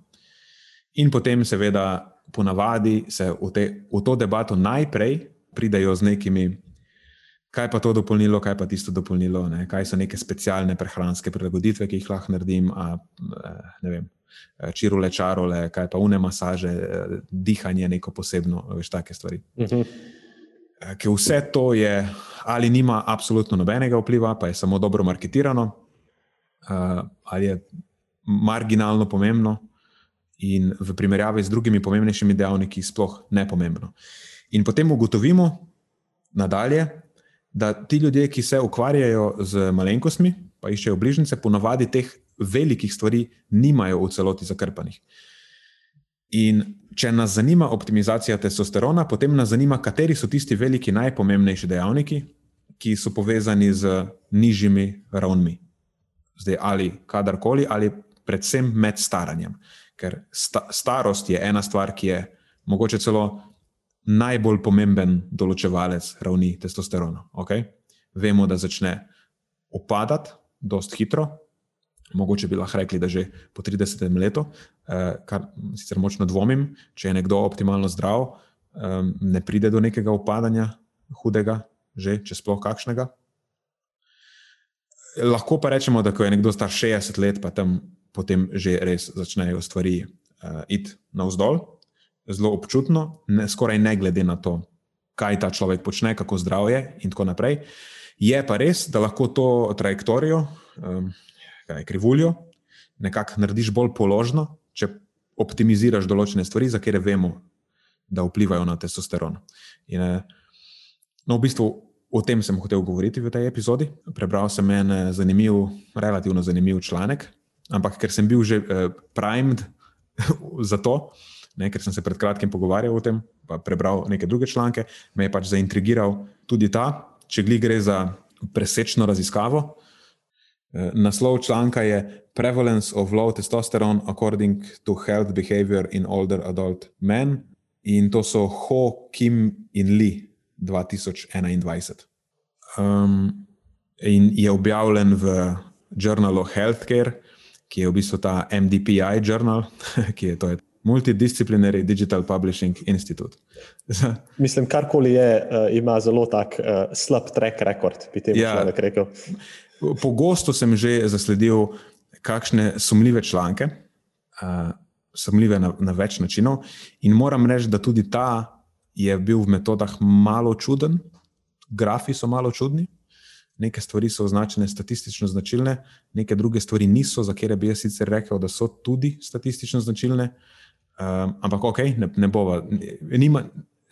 In potem, seveda, ponavadi se v, te, v to debato najprej pridajo z nekimi, kaj pa to dopolnilo, kaj pa tisto dopolnilo, ne? kaj so neke specialne prehranske prilagoditve, ki jih lahko naredim, a, ne vem, čirule, čarole, kaj pa une masaže, dihanje, neko posebno, veš, take stvari. Uh mhm. -huh. Eh, ker vse to je ali nima absolutno nobenega vpliva, pa je samo dobro marketirano, ali je marginalno pomembno in v primerjavi z drugimi pomembnejšimi dejavniki sploh ne pomembno. In potem ugotovimo nadalje, da ti ljudje, ki se ukvarjajo z malenkostmi, pa iščejo bližnjice, ponavadi teh velikih stvari nimajo v celoti zakrpanih. In če nas zanima optimizacija testosterona, potem nas zanima, kateri so tisti veliki, najpomembnejši dejavniki, ki so povezani z nižjimi ravnmi. Zdaj, ali kadarkoli, ali predvsem med staranjem. Ker sta, starost je ena stvar, ki je mogoče celo najbolj pomemben določevalec ravni testosterona. Okay? Vemo, da začne upadati, dosta hitro, mogoče bi lahko rekli, da že po 30 letu, eh, kar sicer močno dvomim, če je nekdo optimalno zdrav, ne pride do nekega upadanja hudega, že če sploh kakšnega. Lahko pa rečemo, da ko je nekdo star 60 let, pa tam potem že res začnejo stvari uh, iti navzdol, zelo občutno, ne, skoraj ne glede na to, kaj ta človek počne, kako zdrav je in tako naprej. Je pa res, da lahko to trajektorijo, um, kaj, krivuljo, nekako narediš bolj položno, če optimiziraš določene stvari, za katere vemo, da vplivajo na testosteron. In, eh, no, v bistvu o tem sem hotel govoriti v tej epizodi. Prebral sem en eh, zanimiv, relativno zanimiv članek, ampak ker sem bil že uh, primed za to, ne, ker sem se pred kratkim pogovarjal o tem, pa prebral neke druge članke, me je pač zaintrigiral tudi ta, če gre za presečno raziskavo. Eh, naslov članka je Prevalence of Low Testosterone According to Health Behavior in Older Adult Men in to so Ho, Kim in Lee 2021. Um, in je objavljen v Journal of Healthcare, ki je v bistvu ta MDPI journal, ki je to je. Multidisciplinary Digital Publishing Institute. Mislim, karkoli je, uh, ima zelo tak uh, slab track record, bi temu ja, človek rekel. Pogosto sem že zasledil kakšne sumljive članke, uh, sumljive na, na več načinov, in moram reči, da tudi ta je bil v metodah malo čuden, grafi so malo čudni, neke stvari so označene statistično značilne, neke druge stvari niso, za katere bi jaz sicer rekel, da so tudi statistično značilne. Um, ampak ok, ne, ne bova. Nima,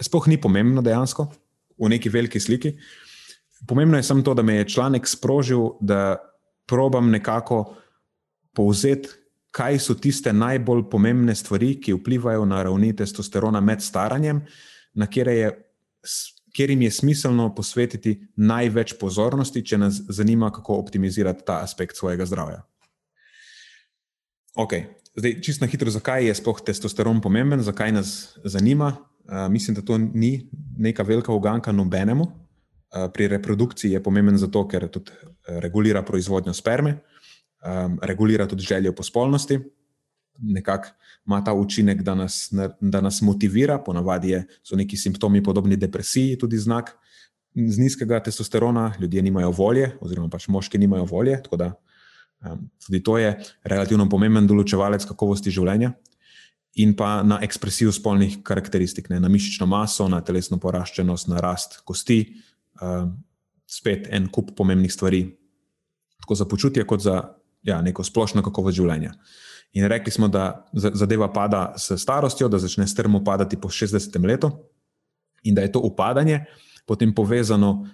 sploh ni pomembno dejansko v neki veliki sliki. Pomembno je samo to, da me je članek sprožil, da probam nekako povzeti, kaj so tiste najbolj pomembne stvari, ki vplivajo na ravni testosterona med staranjem, na kjer je, kjer jim je smiselno posvetiti največ pozornosti, če nas zanima, kako optimizirati ta aspekt svojega zdravja. Ok, zdaj čisto na hitro, zakaj je sploh testosteron pomemben, zakaj nas zanima. Uh, mislim, da to ni neka velika uganka nobenemu. Uh, pri reprodukciji je pomemben zato, ker tudi regulira proizvodnjo sperme, um, regulira tudi željo po spolnosti, nekako ima ta učinek, da nas, da nas motivira, ponavadi so neki simptomi podobni depresiji, tudi znak z nizkega testosterona, ljudje nimajo volje, oziroma pač moški nimajo volje. Tako da um, tudi to je relativno pomemben določevalec kakovosti življenja. In pa na ekspresijo spolnih karakteristik, ne, na mišično maso, na telesno poraščenost, na rast kosti, um, spet en kup pomembnih stvari, tako za počutje, kot za ja, neko splošno kakovost življenja. In rekli smo, da zadeva pada s starostjo, da začne strmo padati po 60. letu, in da je to upadanje potem povezano.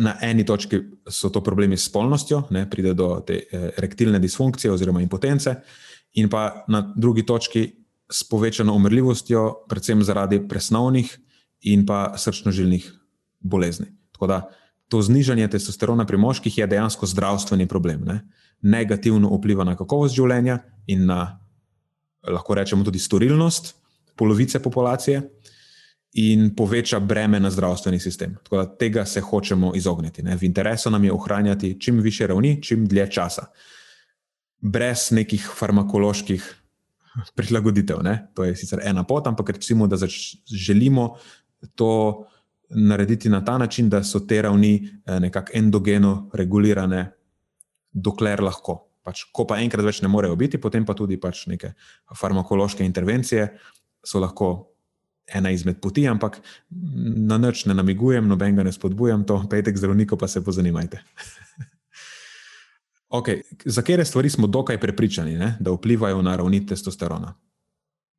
Na eni točki so to problemi s spolnostjo, ne, pride do te eh, erektilne disfunkcije oziroma impotence, in pa na drugi točki s povečano umrljivostjo, predvsem zaradi presnovnih in pa srčno-žilnih bolezni. Tako da to znižanje testosterona pri moških je dejansko zdravstveni problem. Ne negativno vpliva na kakovost življenja in na, lahko rečemo, tudi storilnost polovice populacije, in poveča breme na zdravstveni sistem. Tako da tega se hočemo izogniti. Ne. V interesu nam je ohranjati čim više ravni, čim dlje časa, brez nekih farmakoloških prilagoditev. Ne. To je sicer ena pot, ampak recimo, da želimo to. Narediti na ta način, da so te ravni eh, nekako endogeno regulirane, dokler lahko. Pač, ko pa enkrat več ne morejo biti, potem pa tudi pač neke farmakološke intervencije so lahko ena izmed poti, ampak na nič ne namigujem, noben ga ne spodbujam, to pejte k zdravniku, pa se pozanimajte. okay, za kere stvari smo dokaj prepričani, ne, da vplivajo na ravni testosterona?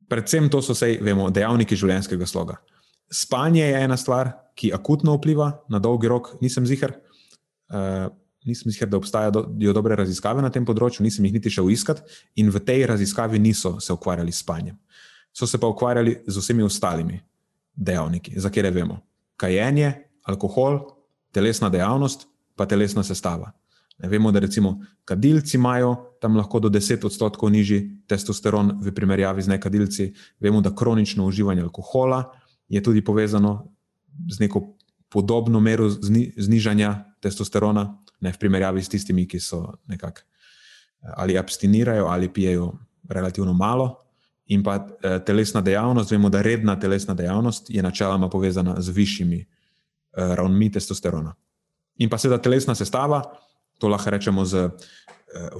Predvsem to so vse, vemo, dejavniki življenjskega sloga. Spanje je ena stvar, ki akutno vpliva na dolgi rok, nisem zihar. Uh, nisem mislil, da obstajajo do, dobre raziskave na tem področju, nisem jih niti šel iskat, in v tej raziskavi niso se ukvarjali s spanjem. So se pa ukvarjali z vsemi ostalimi dejavniki, za katere vemo: kajenje, alkohol, telesna dejavnost, pa telesna sestava. Ne vemo, da recimo kadilci imajo tam lahko do 10 odstotkov nižji testosteron v primerjavi z nekadilci. Vemo, da kronično uživanje alkohola je tudi povezano z neko podobno mero zni, znižanja testosterona ne v primerjavi s tistimi, ki so nekako eh, ali abstinirajo ali pijejo relativno malo. In pa eh, telesna dejavnost, vemo, da redna telesna dejavnost je načeloma povezana z višjimi eh, ravnmi testosterona. In pa seveda telesna sestava, to lahko rečemo z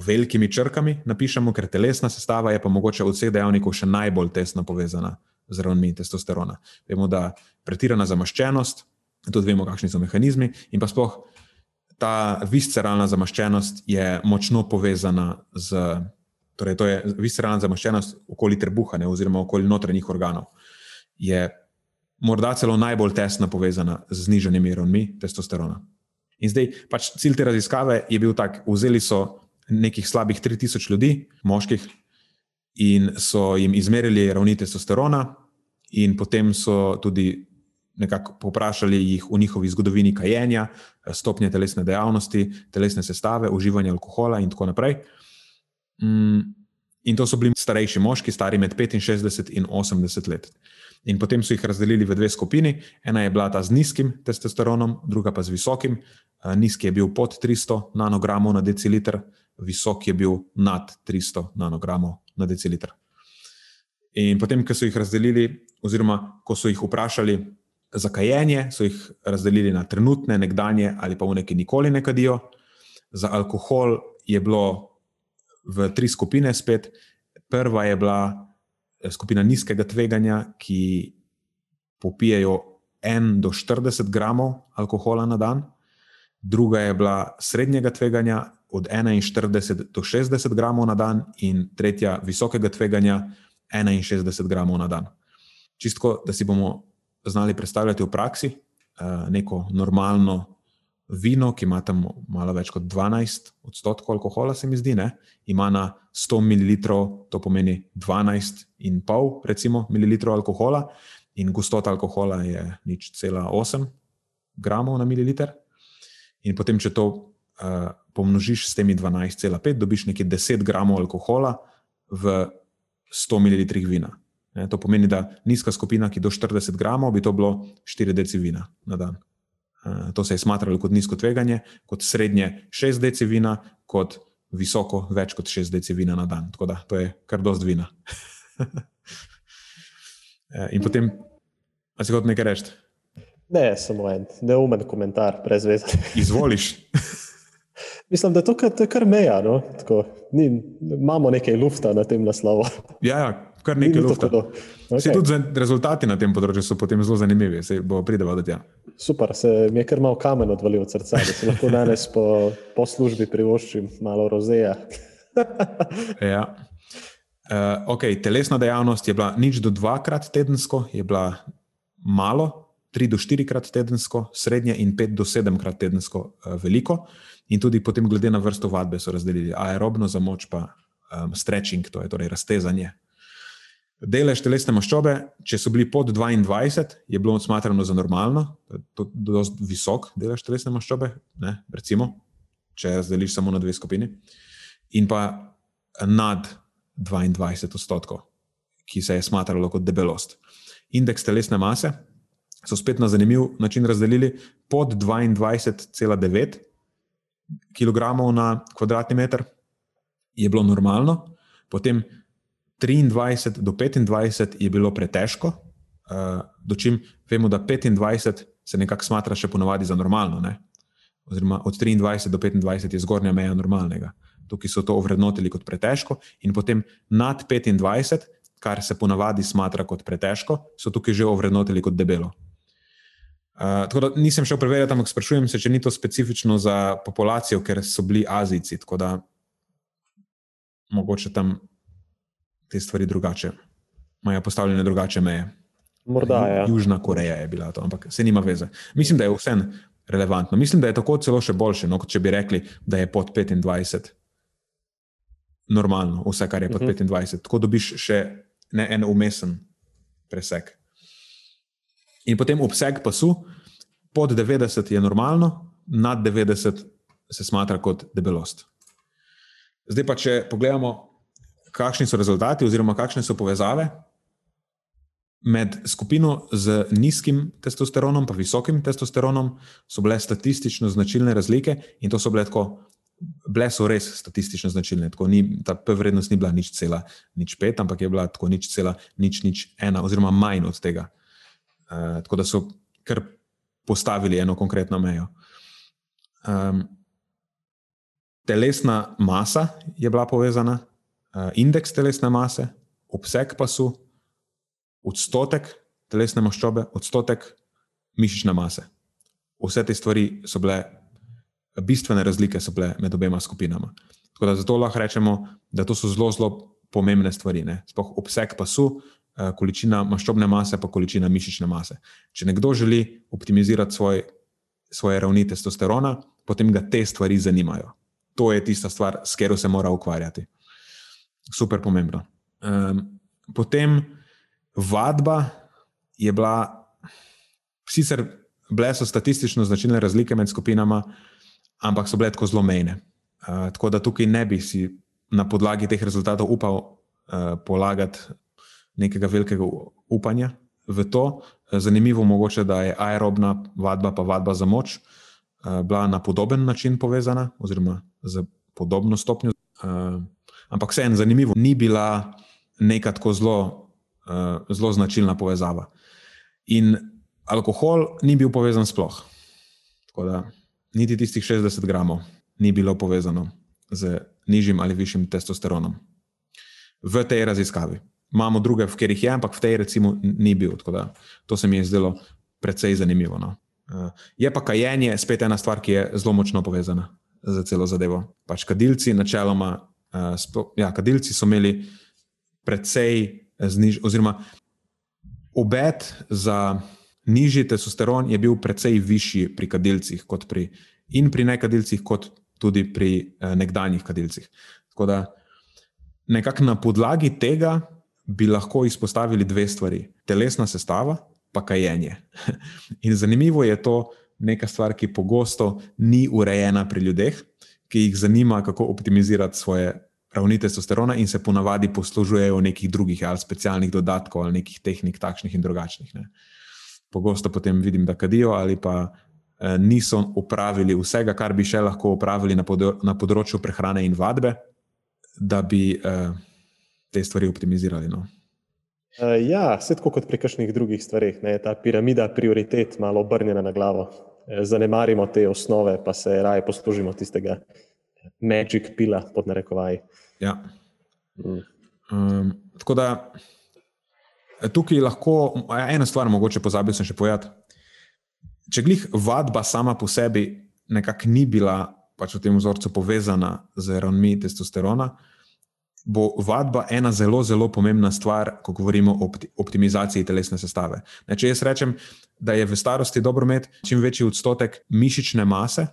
velikimi črkami, napišemo, ker telesna sestava je pa mogoče od vseh dejavnikov še najbolj tesno povezana z ravnmi testosterona. Vemo, da pretirana zamaščenost, tudi vemo, kakšni so mehanizmi, in pa sploh ta visceralna zamaščenost je močno povezana z, torej to je visceralna zamaščenost okoli trebuha, ne, oziroma okoli notranjih organov, je morda celo najbolj tesno povezana z znižanjem ravni testosterona. In zdaj, pač cilj te raziskave je bil tak: vzeli so nekih slabih 3000 ljudi, moških, in so jim izmerili ravni testosterona, in potem so tudi nekako poprašali jih o njihovi zgodovini kajenja, stopnje telesne dejavnosti, telesne sestave, uživanja alkohola in tako naprej. Mm, in to so bili starejši moški, stari med 65 in 80 let. In potem so jih razdelili v dve skupini. Ena je bila ta z nizkim testosteronom, druga pa z visokim. Nizki je bil pod 300 nanogramov na deciliter, visok je bil nad 300 nanogramov na deciliter. In potem, ko so jih razdelili, oziroma ko so jih vprašali, za kajenje so jih razdelili na trenutne, nekdanje ali pa v neki nikoli ne kadijo. Za alkohol je bilo v tri skupine spet. Prva je bila eh, skupina nizkega tveganja, ki popijajo 1 do 40 gramov alkohola na dan, druga je bila srednjega tveganja od 41 do 60 gramov na dan, in tretja visokega tveganja 61 gramov na dan. Čistko, da si bomo znali predstavljati v praksi, eh, neko normalno vino, ki ima tam malo več kot 12 odstotkov alkohola, se mi zdi, ne? ima na 100 ml, to pomeni 12,5 recimo, ml alkohola, in gostota alkohola je nič cela 8 gramov na mililiter. In potem, če to uh, pomnožiš s temi 12,5, dobiš nekje 10 gramov alkohola v 100 ml vina. Ne, to pomeni, da nizka skupina, ki do 40 gramov, bi to bilo 4 deci vina na dan. Uh, to se je smatralo kot nizko tveganje, kot srednje 6 deci vina, kot visoko več kot 6 deci vina na dan. Tako da to je kar dost vina. In potem, a si kot nekaj reči? Ne, samo en neumen komentar, brez veze. Izvoliš. Mislim, da to kar, to je kar meja. No? Tako, ni, imamo nekaj lufta na tem naslovu. Ja, ja kar nekaj lufta. Okay. Tudi rezultati na tem področju so potem zelo zanimivi, se bo prideva do tega. Super, se mi je kar malo kamen odvalil od srca, da se lahko danes po, po službi privoščim malo rozeja. ja. Uh, okay, telesna dejavnost je bila nič do dvakrat tedensko, je bila malo, 3 do 4 krat tedensko, srednje in 5 do 7 krat tedensko uh, veliko. In tudi potem, glede na vrsto vadbe, so razdelili aerobno za moč, pa um, stretching, to je torej raztezanje. Delež telesne maščobe, če so bili pod 22, je bilo smatrano za normalno, to je zelo visok delež telesne maščobe, ne, recimo, če razdeliš samo na dve skupini, in pa nad 22 odstotkov, ki se je smatralo kot debelost. Indeks telesne mase so spet na zanimiv način razdelili pod 22,9 kg na kvadratni meter, je bilo normalno, potem 23 do 25 je bilo pretežko, uh, dočim vemo, da 25 se nekako smatra še ponovadi za normalno. Ne? Oziroma, od 23 do 25 je zgornja meja normalnega. Tukaj so to ovrednotili kot pretežko, in potem nad 25, kar se ponavadi smatra kot pretežko, so tukaj že ovrednotili kot debelo. Uh, tako da nisem šel preverjati, ampak sprašujem se, če ni to specifično za populacijo, ker so bili Azijci. Tako da mogoče tam te stvari drugače, imajo postavljene drugače meje. Morda, ja. Južna Koreja je bila to, ampak se nima veze. Mislim, da je vse relevantno. Mislim, da je tako celo še boljše, no, kot če bi rekli, da je pod 25 normalno, vse, kar je pod uh -huh. 25. Tako dobiš še ne en umesen presek. In potem obseg pasu, pod 90 je normalno, nad 90 se smatra kot debelost. Zdaj pa, če pogledamo, kakšni so rezultati, oziroma kakšne so povezave med skupino z nizkim testosteronom in visokim testosteronom, so bile statistično značilne razlike in to so bile tako. Bile so res statistično značilne. Ni, ta P vrednost ni bila nič cela, nič pet, ampak je bila tako nič cela, nič, nič ena, oziroma manj od tega. Uh, tako da so kar postavili eno konkretno mejo. Um, telesna masa je bila povezana, indeks telesne mase, obseg pasu, odstotek telesne maščobe, odstotek mišične mase. Vse te stvari so bile, bistvene razlike so bile med obema skupinama. Tako da zato lahko rečemo, da to so zelo, zelo pomembne stvari. Sploh obseg pasu, Eh, količina maščobne mase, pa količina mišične mase. Če nekdo želi optimizirati svoj, svoje ravni testosterona, potem ga te stvari zanimajo. To je tista stvar, s katero se mora ukvarjati. Super pomembno. Um, potem vadba je bila, sicer bile so statistično značilne razlike med skupinama, ampak so bile tako zelo mejne. Uh, tako da tukaj ne bi si na podlagi teh rezultatov upal uh, polagati nekega velikega upanja v to. Zanimivo je, da je aerobna vadba, pa vadba za moč, eh, bila na podoben način povezana, oziroma z podobno stopnjo. Eh, ampak vseeno, zanimivo, ni bila neka tako zelo, eh, zelo značilna povezava. In alkohol ni bil povezan sploh. Tako da niti tistih 60 gramov ni bilo povezano z nižjim ali višjim testosteronom v tej raziskavi imamo druge, v katerih je, ampak v tej, recimo, ni bil. To se mi je zdelo precej zanimivo. No. Uh, je pa kajenje spet ena stvar, ki je zelo močno povezana z celo zadevo. Pač kadilci, načeloma, uh, spo, ja, kadilci so imeli precej zniž, oziroma obet za nižji testosteron je bil precej višji pri kadilcih, kot pri, in pri nekadilcih, kot tudi pri uh, nekdanjih kadilcih. Tako da nekako na podlagi tega bi lahko izpostavili dve stvari: telesna sestava, pa kajenje. In zanimivo je to, neka stvar, ki pogosto ni urejena pri ljudeh, ki jih zanima, kako optimizirati svoje ravni testosterona in se ponavadi poslužujejo nekih drugih ali specialnih dodatkov ali nekih tehnik, takšnih in drugačnih. Ne. Pogosto potem vidim, da kadijo ali pa eh, niso upravili vsega, kar bi še lahko upravili na, podro na področju prehrane in vadbe, da bi eh, te stvari optimizirali. No. Uh, ja, vse tako kot pri kakšnih drugih stvarih, ne, ta piramida prioritet malo obrnjena na glavo. Eh, zanemarimo te osnove, pa se raje poslužimo tistega magic pila, pod narekovaj. Ja. Mm. Um, tako da tukaj lahko ena stvar, mogoče pozabil sem še povedati. Če glih vadba sama po sebi nekako ni bila pač v tem vzorcu povezana z ravnmi testosterona, bo vadba ena zelo, zelo pomembna stvar, ko govorimo o optimizaciji telesne sestave. Ne, če jaz rečem, da je v starosti dobro imeti čim večji odstotek mišične mase,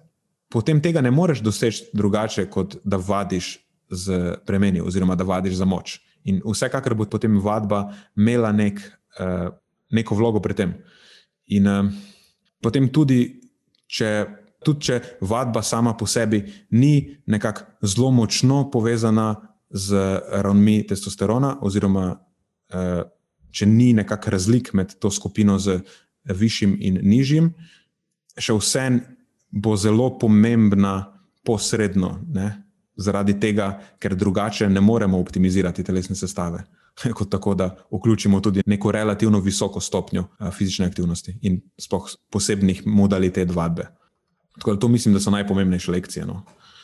potem tega ne moreš doseči drugače, kot da vadiš z premeni, oziroma da vadiš za moč. In vsekakor bo potem vadba imela nek, uh, neko vlogo pri tem. In uh, potem tudi, če, tudi, če vadba sama po sebi ni nekako zelo močno povezana z ravnmi testosterona, oziroma uh, če ni nekakšnih razlik med to skupino z višjim in nižjim, še vsem bo zelo pomembna posredno. Ne? Zaradi tega, ker drugače ne moremo optimizirati telesne sestave, kot tako, da vključimo tudi neko relativno visoko stopnjo fizične aktivnosti in posebnih modalitet vadbe. Tako da to mislim, da so najpomembnejše lekcije. No.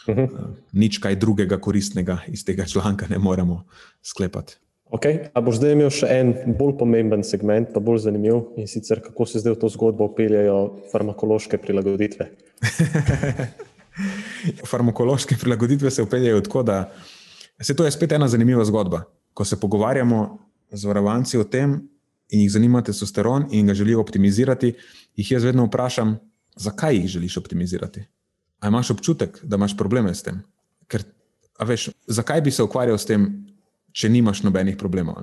Uh -huh. Nič kaj drugega koristnega iz tega članka ne moremo sklepati. Okay. A boš zdaj imel še en bolj pomemben segment, pa bolj zanimiv in sicer kako se zdaj v to zgodbo upeljajo farmakološke prilagoditve. farmakološke prilagoditve se upeljajo tako, da se to je spet ena zanimiva zgodba. Ko se pogovarjamo z varovanci o tem in jih zanima testosteron in ga želijo optimizirati, jih jaz vedno vprašam, zakaj jih želiš optimizirati. A imaš občutek, da imaš probleme s tem? Ker, veš, zakaj bi se ukvarjal s tem, če nimaš nobenih problemov.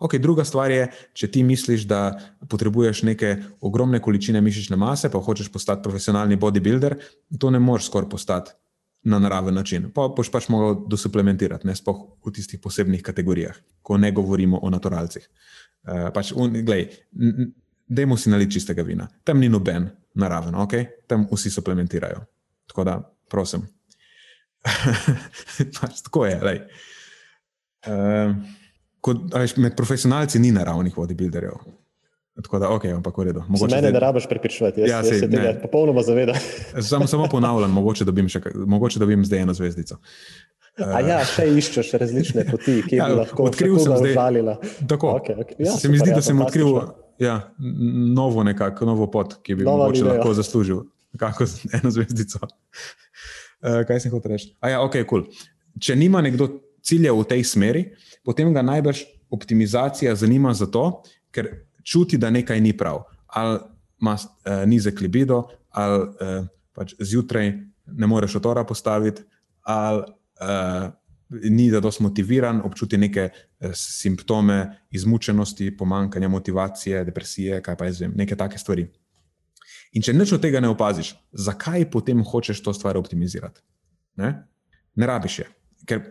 Okay, druga stvar je, če ti misliš, da potrebuješ neke ogromne količine mišične mase, pa hočeš postati profesionalni bodybuilder, to ne moreš skoraj postati na naraven način. Pa boš pač mogel dosuplementirati, ne spoh v tistih posebnih kategorijah, ko ne govorimo o naturalcih. Uh, pač, Dajmo si naliti čistega vina. Tam ni noben naraven, okay? tam vsi suplementirajo. Tako da, prosim. pač, tako je. Lej. Uh, kot, veš, med profesionalci ni naravnih bodybuilderjev. Tako da, ok, ampak v redu. Mogoče mene zdaj... ne rabiš prepričevati, jaz, ja, jaz se tega popolnoma zavedam. Sam, samo ponavljam, mogoče dobim, še, mogoče dobim zdaj eno zvezdico. Uh, A ja, še iščeš različne poti, ki ja, bi lahko odkril sem zdaj. Žalila. Tako. Okay, okay. Ja, se super, mi zdi, ja, da sem odkril ja, novo, nekak, novo pot, ki bi Nova mogoče lahko zaslužil. Kako eno zvezdico. Uh, kaj sem hotel reči? A ja, ok, kul. Cool. Če nima nekdo cilja v tej smeri, potem ga najbrž optimizacija zanima zato, ker čuti, da nekaj ni prav. Ali ima uh, nizek libido, ali uh, pač zjutraj ne moreš otora postaviti, ali uh, ni da dosti motiviran, občuti neke uh, simptome izmučenosti, pomankanja motivacije, depresije, kaj pa jaz vem, neke take stvari. In če nič od tega ne opaziš, zakaj potem hočeš to stvar optimizirati? Ne, ne rabiš je. Ker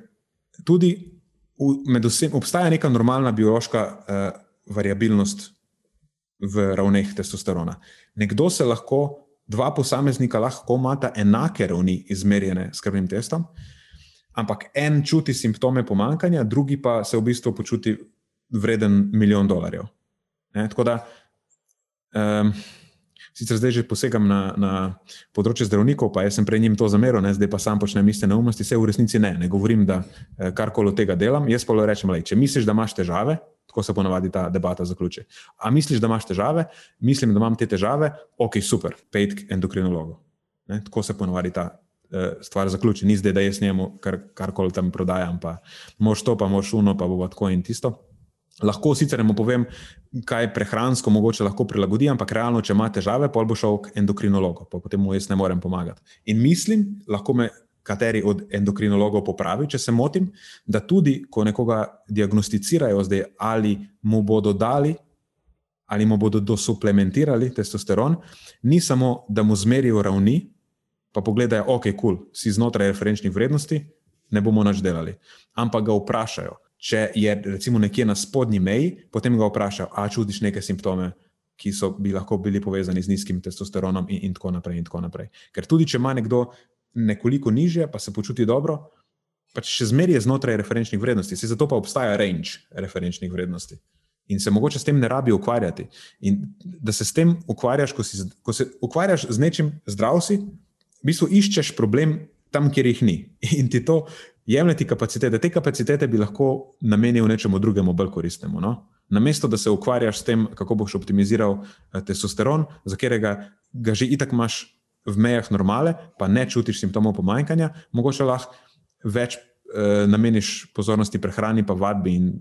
tudi med vsem obstaja neka normalna biološka uh, variabilnost v ravneh testosterona. Nekdo se lahko, dva posameznika lahko imata enake ravni izmerjene s krvnim testom, ampak en čuti simptome pomankanja, drugi pa se v bistvu počuti vreden milijon dolarjev. Ne? Tako da. Um, sicer zdaj že posegam na, na področje zdravnikov, pa jaz sem prej njim to zameril, ne, zdaj pa sam počnem iste neumnosti, vse v resnici ne, ne govorim, da eh, karkoli od tega delam. Jaz pa le rečem, lej, če misliš, da imaš težave, tako se ponavadi ta debata zaključi. A misliš, da imaš težave, mislim, da imam te težave, ok, super, pejt k endokrinologu. Ne, tako se ponavadi ta uh, stvar zaključi. Ni zdaj, da jaz njemu kar, karkoli tam prodajam, pa moš to, pa moš uno, pa bo tako in tisto. Lahko sicer mu povem, kaj prehransko mogoče lahko prilagodi, ampak realno, če ima težave, pol bo šel k endokrinologu, pa potem mu jaz ne morem pomagati. In mislim, lahko me kateri od endokrinologov popravi, če se motim, da tudi, ko nekoga diagnosticirajo zdaj, ali mu bodo dali ali mu bodo dosuplementirali testosteron, ni samo, da mu zmerijo ravni, pa pogledajo, ok, kul, cool, si znotraj referenčnih vrednosti, ne bomo nič delali. Ampak ga vprašajo, če je recimo nekje na spodnji meji, potem ga vprašajo, a čutiš neke simptome, ki so bi lahko bili povezani z nizkim testosteronom in, in tako naprej. In tako naprej. Ker tudi če ima nekdo nekoliko nižje, pa se počuti dobro, pač še zmeraj je znotraj referenčnih vrednosti, se zato pa obstaja range referenčnih vrednosti. In se mogoče s tem ne rabi ukvarjati. In da se s tem ukvarjaš, ko, si, ko se ukvarjaš z nečim zdravsi, v bistvu iščeš problem tam, kjer jih ni. In ti to jemljeti kapacitete. Te kapacitete bi lahko namenil nečemu drugemu, bolj koristnemu. No? Namesto da se ukvarjaš s tem, kako boš optimiziral eh, testosteron, za katerega ga že itak imaš v mejah normale, pa ne čutiš simptomov pomanjkanja, mogoče lahko več eh, nameniš pozornosti prehrani, pa vadbi in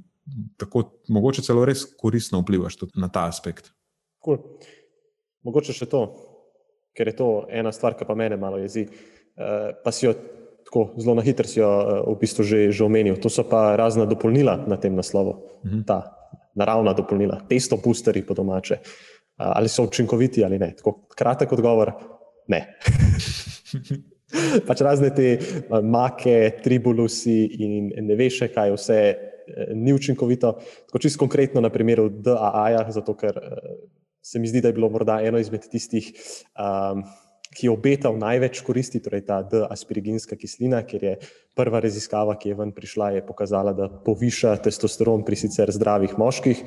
tako mogoče celo res koristno vplivaš tudi na ta aspekt. Cool. Mogoče še to, ker je to ena stvar, ki pa mene malo jezi. Uh, pa si jo tako zelo na hitro uh, v bistvu že, že omenil. To so pa razna dopolnila na tem naslovu, mhm. ta naravna dopolnila, testo boosteri po domače. Uh, ali so učinkoviti ali ne? Tako kratek odgovor: ne. pač razne te make, tribulusi in ne veš, kaj vse ni učinkovito. Tako čisto konkretno na primeru DAA-ja, zato ker se mi zdi, da je bilo morda eno izmed tistih, um, ki je obetal največ koristi, torej ta D-aspiriginska kislina, ker je prva raziskava, ki je ven prišla, je pokazala, da poviša testosteron pri sicer zdravih moških.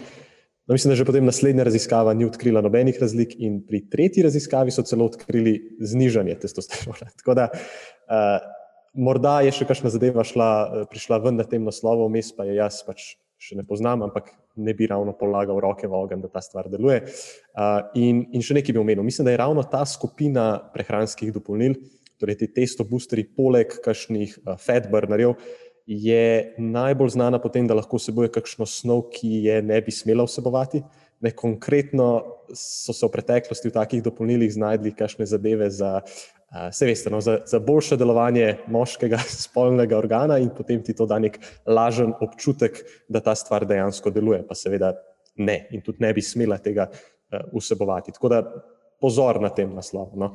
No, mislim, da že potem naslednja raziskava ni odkrila nobenih razlik, in pri tretji raziskavi so celo odkrili znižanje testosterona. Tako da uh, morda je še kakšna zadeva šla, prišla ven na tem naslovu, vmes pa je jaz pač še ne poznam, ampak ne bi ravno polagal roke v ogen, da ta stvar deluje. Uh, in, in še nekaj bi omenil. Mislim, da je ravno ta skupina prehranskih dopolnil, torej ti testo boosteri, poleg kakšnih uh, fat burnerjev, je najbolj znana po tem, da lahko vsebuje kakšno snov, ki je ne bi smela vsebovati. Ne, konkretno so se v preteklosti v takih dopolnilih znašli kakšne zadeve za Vse veste, no, za, za boljše delovanje moškega spolnega organa, in potem ti to da nek lažen občutek, da ta stvar dejansko deluje, pa seveda ne, in tudi ne bi smela tega uh, vsebovati. Tako da pozor na tem naslovu. No.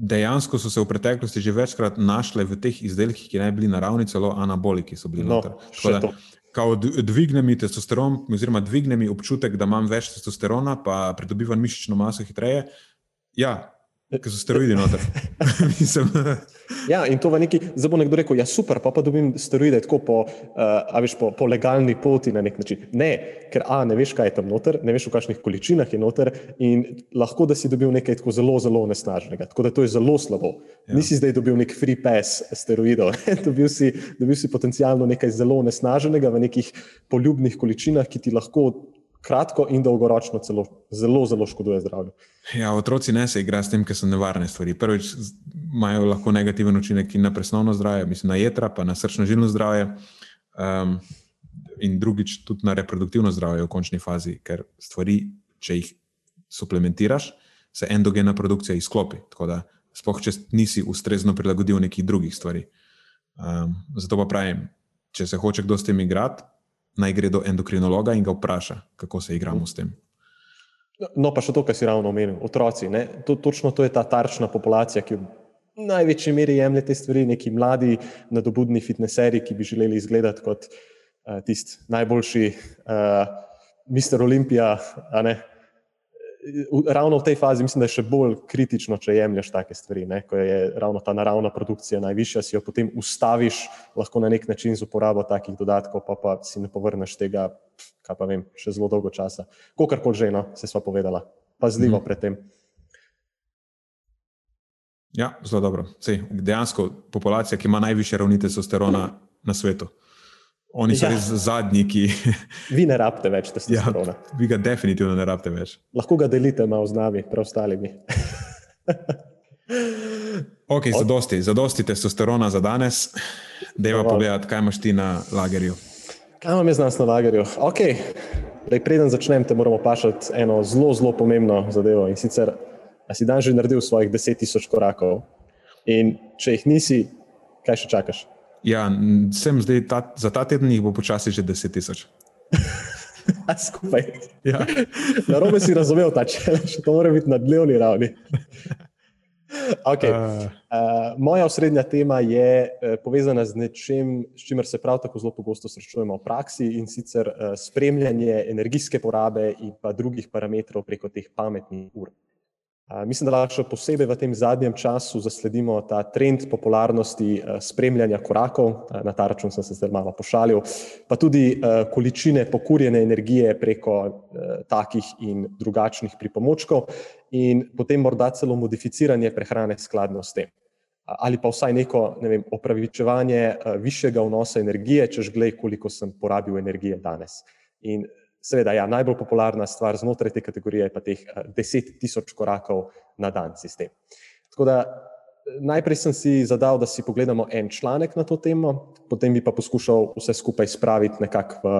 Dejansko so se v preteklosti že večkrat našle v teh izdelkih, ki naj bili naravni, celo anaboliki so bili no, noter. Kao dvigne mi testosteron, oziroma dvigne mi občutek, da imam več testosterona, pa pridobivam mišično maso hitreje. Ja, Ker so steroidi noter. ja, in to v neki, zdaj bo nekdo rekel, ja, super, pa pa dobim steroide tako po, uh, veš, po, po legalni poti na nek način. Ne, ker A, ne veš, kaj je tam noter, ne veš, v kakšnih količinah je noter in lahko, da si dobil nekaj tako zelo, zelo nesnažnega. Tako da to je zelo slabo. Ja. Nisi zdaj dobil nek free pass steroidov, dobil, si, dobil si potencialno nekaj zelo nesnaženega v nekih poljubnih količinah, ki ti lahko kratko in dolgoročno celo zelo, zelo škoduje zdravju. Ja, otroci ne se igrajo s tem, ker so nevarne stvari. Prvič, imajo lahko negativen učinek in na presnovno zdravje, mislim na jedra, pa na srčno-žilno zdravje, um, in drugič tudi na reproduktivno zdravje v končni fazi, ker stvari, če jih suplementiraš, se endogena produkcija izklopi. Tako da, spoh, če nisi ustrezno prilagodil nekih drugih stvari. Um, zato pa pravim, če se hoče kdo s tem igrati, naj gre do endokrinologa in ga vpraša, kako se igramo s tem. No, pa še to, kar si ravno omenil, otroci. To, točno to je ta tarčna populacija, ki v največji meri jemlje te stvari, neki mladi, nadobudni fitneseri, ki bi želeli izgledati kot uh, tisti najboljši, uh, Mister Olimpija, ravno v tej fazi mislim, da je še bolj kritično, če jemliš take stvari. Ne? Ko je ravno ta naravna produkcija najvišja, si jo potem ustaviš, lahko na nek način z uporabo takih dodatkov, pa, pa si ne povrneš tega, kaj pa vem, še zelo dolgo časa. Kokarkoli že, no, se sva povedala, pazljivo mm. pred tem. Ja, zelo dobro. Sej, dejansko populacija, ki ima najviše ravni testosterona na svetu. Oni so ja. res zadnji, ki. Vi ne rabite več testosterona. Ja, vi ga definitivno ne rabite več. Lahko ga delite malo z nami, preostalimi. ok, za dosti, za dosti testosterona za danes. Deva pogledati, kaj imaš ti na lagerju. Kaj imam jaz na lagerju? Ok, Dej, preden začnem, te moramo pašati eno zelo, zelo pomembno zadevo. In sicer, a si dan že naredil svojih 10.000 korakov? In če jih nisi, kaj še čakaš? Ja, sem zdaj ta, za ta teden jih bo počasi že 10 tisoč. skupaj. Ja. Na robe si razumel ta challenge, to mora biti na dnevni ravni. Okay. Uh, Uh, moja osrednja tema je uh, povezana z nečem, s čimer se prav tako zelo pogosto srečujemo v praksi in sicer uh, spremljanje energijske porabe in pa drugih parametrov preko teh pametnih ur. Uh, mislim, da lahko posebej v tem zadnjem času zasledimo ta trend popularnosti uh, spremljanja korakov, na ta račun sem se zdaj malo pošalil, pa tudi uh, količine pokurjene energije preko uh, takih in drugačnih pripomočkov in potem morda celo modificiranje prehrane skladno s tem. Ali pa vsaj neko ne vem, opravičevanje višjega vnosa energije, češ glej, koliko sem porabil energije danes. In seveda, ja, najbolj popularna stvar znotraj te kategorije je pa teh uh, 10 tisoč korakov na dan sistem. Tako da najprej sem si zadal, da si pogledamo en članek na to temo, potem bi pa poskušal vse skupaj spraviti nekako v,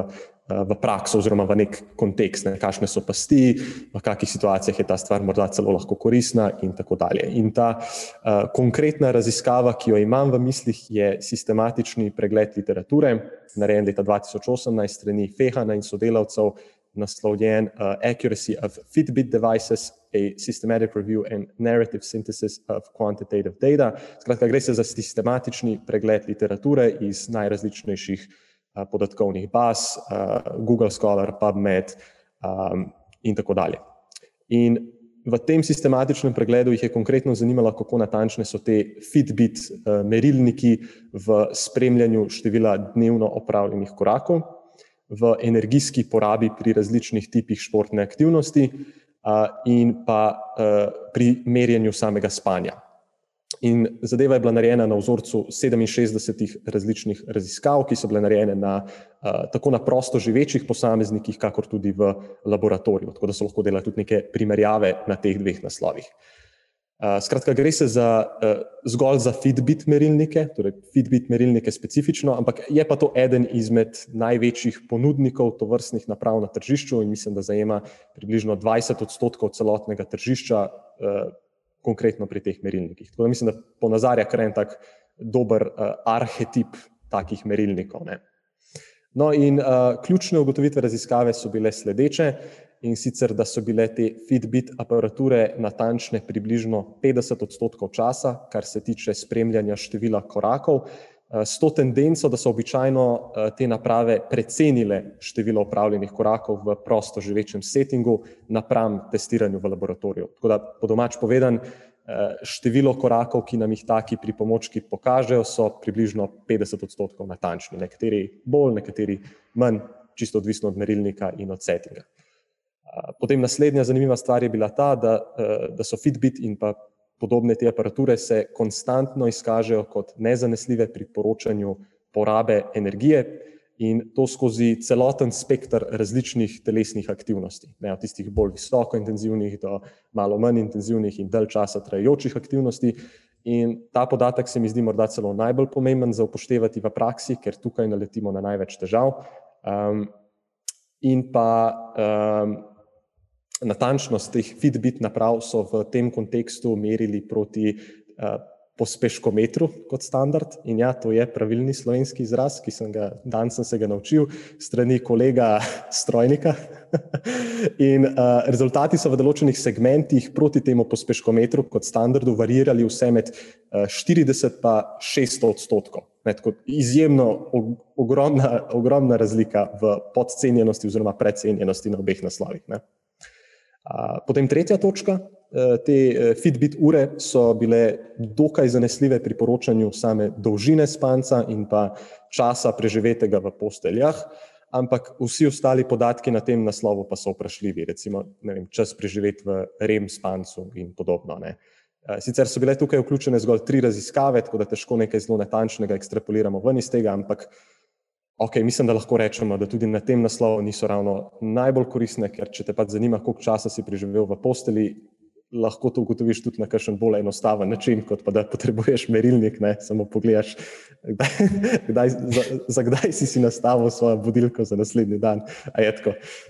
v prakso oziroma v nek kontekst, ne, kakšne so pasti, v kakšnih situacijah je ta stvar morda celo lahko koristna in tako dalje. In ta uh, konkretna raziskava, ki jo imam v mislih, je sistematični pregled literature, narejen leta 2018 strani Fehana in sodelavcev, naslovljen uh, Accuracy of Fitbit Devices, a Systematic Review and Narrative Synthesis of Quantitative Data. Skratka, gre se za sistematični pregled literature iz najrazličnejših uh, podatkovnih baz, uh, Google Scholar, PubMed um, in tako dalje. In v tem sistematičnem pregledu jih je konkretno zanimalo, kako natančne so te Fitbit uh, merilniki v spremljanju števila dnevno opravljenih korakov v energijski porabi pri različnih tipih športne aktivnosti in pa pri merjenju samega spanja. In zadeva je bila narejena na vzorcu 67 različnih raziskav, ki so bile narejene na, tako na prosto živečih posameznikih, kakor tudi v laboratoriju, tako da so lahko delali tudi neke primerjave na teh dveh naslovih. Skratka, gre se za, zgolj za Fitbit merilnike, torej Fitbit merilnike specifično, ampak je pa to eden izmed največjih ponudnikov tovrstnih naprav na tržišču in mislim, da zajema približno 20 odstotkov celotnega tržišča, konkretno pri teh merilnikih. Tako da mislim, da ponazarja kar en tak dober arhetip takih merilnikov. Ne. No, in uh, ključne ugotovitve raziskave so bile sledeče in sicer, da so bile te Fitbit aparature natančne približno 50 odstotkov časa, kar se tiče spremljanja števila korakov, s to tendenco, da so običajno te naprave precenile število opravljenih korakov v prosto živečem settingu napram testiranju v laboratoriju. Tako da, po domač povedan, število korakov, ki nam jih taki pripomočki pokažejo, so približno 50 odstotkov natančni. Nekateri bolj, nekateri manj, čisto odvisno od merilnika in od settinga. Potem naslednja zanimiva stvar je bila ta, da, eh, da so Fitbit in pa podobne te aparature se konstantno izkažejo kot nezanesljive pri poročanju porabe energije in to skozi celoten spektr različnih telesnih aktivnosti, ne, od tistih bolj visoko intenzivnih do malo manj intenzivnih in dalj časa trajajočih aktivnosti. In ta podatek se mi zdi morda celo najbolj pomemben za upoštevati v praksi, ker tukaj naletimo na največ težav. Um, in pa um, natančnost teh Fitbit naprav so v tem kontekstu merili proti uh, pospeškometru kot standard. In ja, to je pravilni slovenski izraz, ki sem ga danes sem se ga naučil strani kolega strojnika. in uh, rezultati so v določenih segmentih proti temu pospeškometru kot standardu varirali vse med uh, 40 pa 600 odstotkov. Izjemno ogromna, ogromna razlika v podcenjenosti oziroma precenjenosti na obeh naslovih. Ne. Potem tretja točka, e, te e, Fitbit ure so bile dokaj zanesljive pri poročanju same dolžine spanca in pa časa preživetega v posteljah, ampak vsi ostali podatki na tem naslovu pa so vprašljivi, recimo vem, čas preživeti v rem spancu in podobno. Ne. E, sicer so bile tukaj vključene zgolj tri raziskave, tako da težko nekaj zelo natančnega ekstrapoliramo ven iz tega, ampak Ok, mislim, da lahko rečemo, da tudi na tem naslovu niso ravno najbolj koristne, ker če te pa zanima, koliko časa si preživel v posteli, lahko to ugotoviš tudi na kakšen bolj enostaven način, kot pa da potrebuješ merilnik, ne? samo pogledaš, kdaj, kdaj, za, za kdaj si si nastavil svojo budilko za naslednji dan.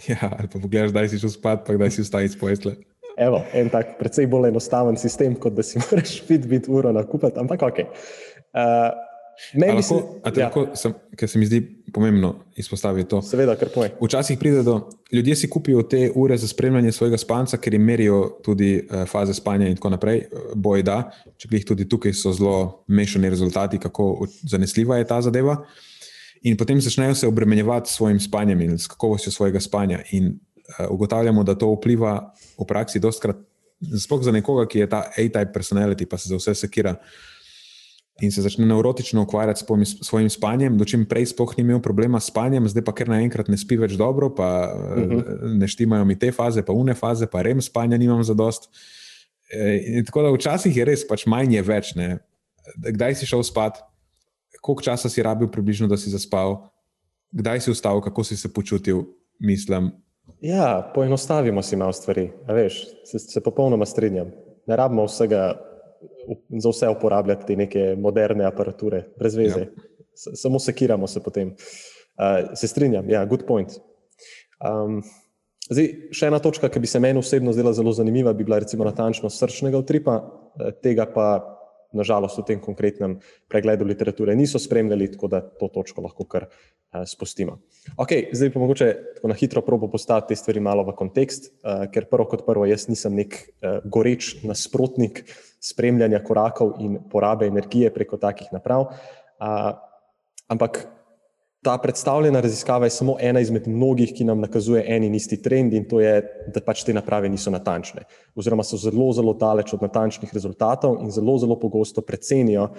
Ja, ali pa pogledaš, kdaj si šel spat, pa kdaj si vstal iz posle. Evo, en tak precej bolj enostaven sistem, kot da si moraš Fitbit uro nakupiti, ampak ok. Uh, meni lahko, se- ja. lahko, sem, ker se mi zdi pomembno izpostaviti to. Seveda, kar poj. Včasih pride do, ljudje si kupijo te ure za spremljanje svojega spanca, ker jim merijo tudi uh, faze spanja in tako naprej. Boj da, če glih tudi tukaj so zelo mešani rezultati, kako zanesljiva je ta zadeva. In potem začnejo se obremenjevati s svojim spanjem in s kakovostjo svojega spanja. In uh, ugotavljamo, da to vpliva v praksi dostkrat, sploh za nekoga, ki je ta A-type personality, pa se za vse sekira in se začne neurotično ukvarjati s svojim, spanjem, dočim prej sploh ni imel problema s spanjem, zdaj pa ker naenkrat ne spi več dobro, pa uh Mhm. -huh. ne štimajo mi te faze, pa une faze, pa rem spanja nimam za dost. E, in tako da včasih je res, pač manj je več. Ne. Kdaj si šel spat, koliko časa si rabil, približno, da si zaspal, kdaj si vstal, kako si se počutil, mislim. Ja, poenostavimo si malo stvari. a Veš, se, se popolnoma strinjam. Ne rabimo vsega, za vse uporabljati te neke moderne aparature, brez veze. Ja. Samo sekiramo se potem. Uh, se strinjam, ja, good point. Um, zdaj, še ena točka, ki bi se meni osebno zdela zelo zanimiva, bi bila recimo natančnost srčnega utripa, eh, tega pa nažalost v tem konkretnem pregledu literature niso spremljali, tako da to točko lahko kar uh, spustimo. Okay, zdaj pa mogoče na hitro probo postaviti te stvari malo v kontekst, uh, ker prvo kot prvo jaz nisem nek uh, goreč nasprotnik spremljanja korakov in porabe energije preko takih naprav. Uh, ampak ta predstavljena raziskava je samo ena izmed mnogih, ki nam nakazuje en in isti trend, in to je, da pač te naprave niso natančne, oziroma so zelo, zelo daleč od natančnih rezultatov in zelo, zelo pogosto precenijo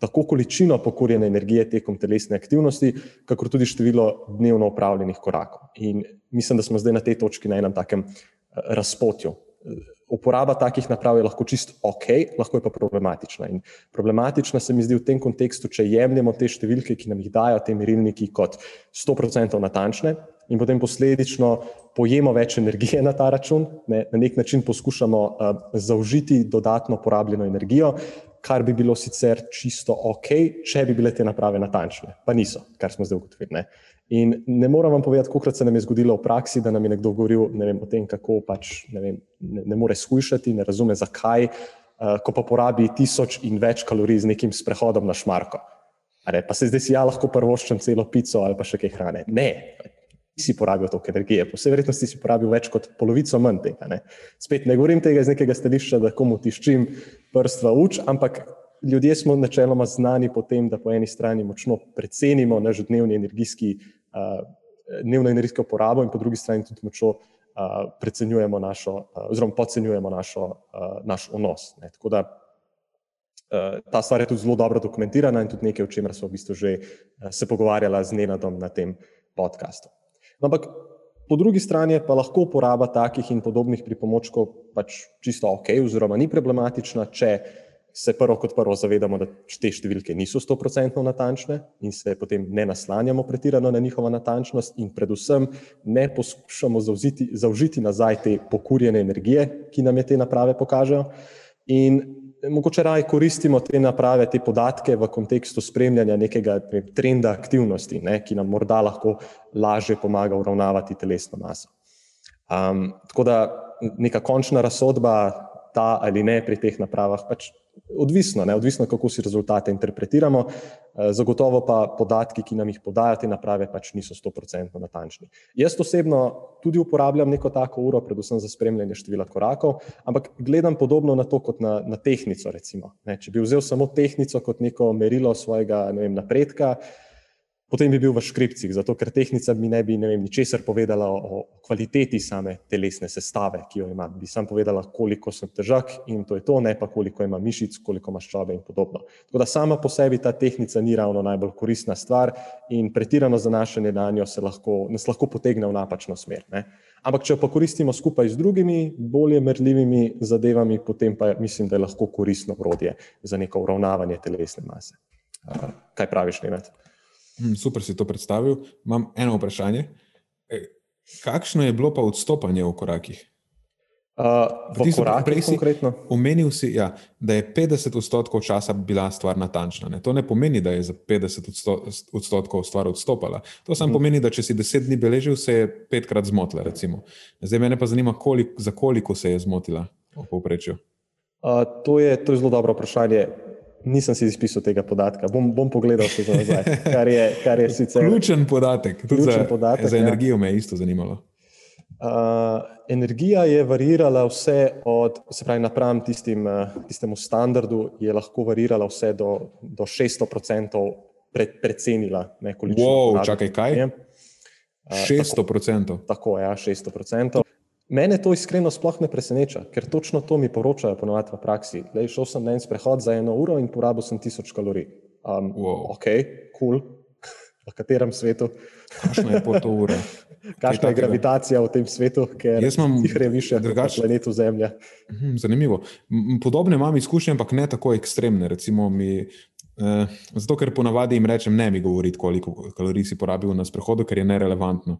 tako količino pokurjene energije tekom telesne aktivnosti, kakor tudi število dnevno upravljenih korakov. In mislim, da smo zdaj na tej točki na enem takem eh, razpotju. Uporaba takih naprav je lahko čist ok, lahko je pa problematična. In problematična se mi zdi v tem kontekstu, če jemljemo te številke, ki nam jih dajo te merilniki, kot 100% natančne, in potem posledično pojemo več energije na ta račun, ne, na nek način poskušamo uh, zaužiti dodatno porabljeno energijo, kar bi bilo sicer čisto ok, če bi bile te naprave natančne, pa niso, kar smo zdaj ugotovili. In ne moram vam povedati, koliko se nam je zgodilo v praksi, da nam je nekdo govoril ne vem, o tem, kako pač ne, vem, ne, ne more shujšati, ne razume zakaj, uh, ko pa porabi tisoč in več kalorij z nekim sprehodom na šmarko. A Ne, pa se zdaj si ja lahko prvoščem celo pico ali pa še kaj hrane. Ne, si porabil toliko energije, po vsej verjetnosti si porabil več kot polovico manj tega. Ne. Spet ne govorim tega iz nekega stališča, da komu tiščim prst v uč, ampak ljudje smo načeloma znani po tem, da po eni strani močno precenimo naš dnevni energijski, dnevno energijsko porabo in po drugi strani tudi močno precenjujemo našo, oziroma podcenjujemo našo, naš vnos. Ne. Tako da ta stvar je tudi zelo dobro dokumentirana in tudi nekaj, o čemer smo v bistvu že se pogovarjali z Nenadom na tem podkastu. No, ampak po drugi strani pa lahko uporaba takih in podobnih pripomočkov pač čisto ok, oziroma ni problematična, če se prvo kot prvo zavedamo, da te številke niso 100% natančne in se potem ne naslanjamo pretirano na njihovo natančnost, in predvsem ne poskušamo zauziti, zaužiti nazaj te pokurjene energije, ki nam je te naprave pokažejo. In mogoče raje koristimo te naprave, te podatke v kontekstu spremljanja nekega trenda aktivnosti, ne, ki nam morda lahko lažje pomaga uravnavati telesno maso. Um, tako da neka končna razsodba, ta ali ne pri teh napravah, pač odvisno, ne, odvisno, kako si rezultate interpretiramo. Eh, Zagotovo pa podatki, ki nam jih podajo te naprave, pač niso 100% natančni. Jaz osebno tudi uporabljam neko tako uro, predvsem za spremljanje števila korakov, ampak gledam podobno na to kot na, na tehnico. Recimo, ne, če bi vzel samo tehnico kot neko merilo svojega ne vem, napredka, potem bi bil v škripcih, zato ker tehnica mi ne bi ne vem, ničesar povedala o, o kvaliteti same telesne sestave, ki jo imam. Bi sam povedala, koliko sem težak in to je to, ne pa koliko ima mišic, koliko maščobe in podobno. Tako da sama po sebi ta tehnica ni ravno najbolj koristna stvar in pretirano zanašanje na njo lahko, nas lahko potegne v napačno smer. Ne? Ampak, če jo pa koristimo skupaj z drugimi, bolje merljivimi zadevami, potem pa mislim, da je lahko koristno urodje za neko uravnavanje telesne mase. Uh, kaj praviš, Nenad? Hm, Super si to predstavil. Imam eno vprašanje. E, Kakšno je bilo pa odstopanje v korakih? Uh, v Tisto, korakih prej si konkretno? Omenil si, ja, da je 50 odstotkov časa bila stvar natančna. Ne? To ne pomeni, da je za 50 odsto- odstotkov stvar odstopala. To samo pomeni, da če si 10 dni beležil, se je petkrat zmotila. Recimo. Zdaj me pa zanima, kolik, za koliko se je zmotila v povprečju. Uh, to, je, to je zelo dobro vprašanje. Nisem si izpisal tega podatka, bom, bom pogledal še za nazaj. Kar je, kar je sicer. Ključen podatek, tudi Ključen za, podatek, za ja. energijo me je isto zanimalo. Uh, energija je varirala vse od, se pravi, napram tistim, uh, tistemu standardu, je lahko varirala vse do, do 600% pre, precenila. Ne, Wow, porabe čakaj, kaj? Uh, 600%. Tako, ja, 600%. Mene to iskreno sploh ne preseneča, ker točno to mi poročajo ponovadi v praksi. Lej, šel sem na en sprehod za eno uro in porabil sem tisoč kalorij. Um, Wow. Ok, kul. Cool. V katerem svetu? Kakšna je pol to ura? Kakšna je gravitacija v tem svetu, ker jih je više kot na planetu Zemlja. Mhm, Zanimivo. Podobne imam izkušnje, ampak ne tako ekstremne. Recimo mi, zato, ker ponavadi jim rečem, ne mi govoriti, koliko kalorij si porabil na sprehodu, ker je nerelevantno.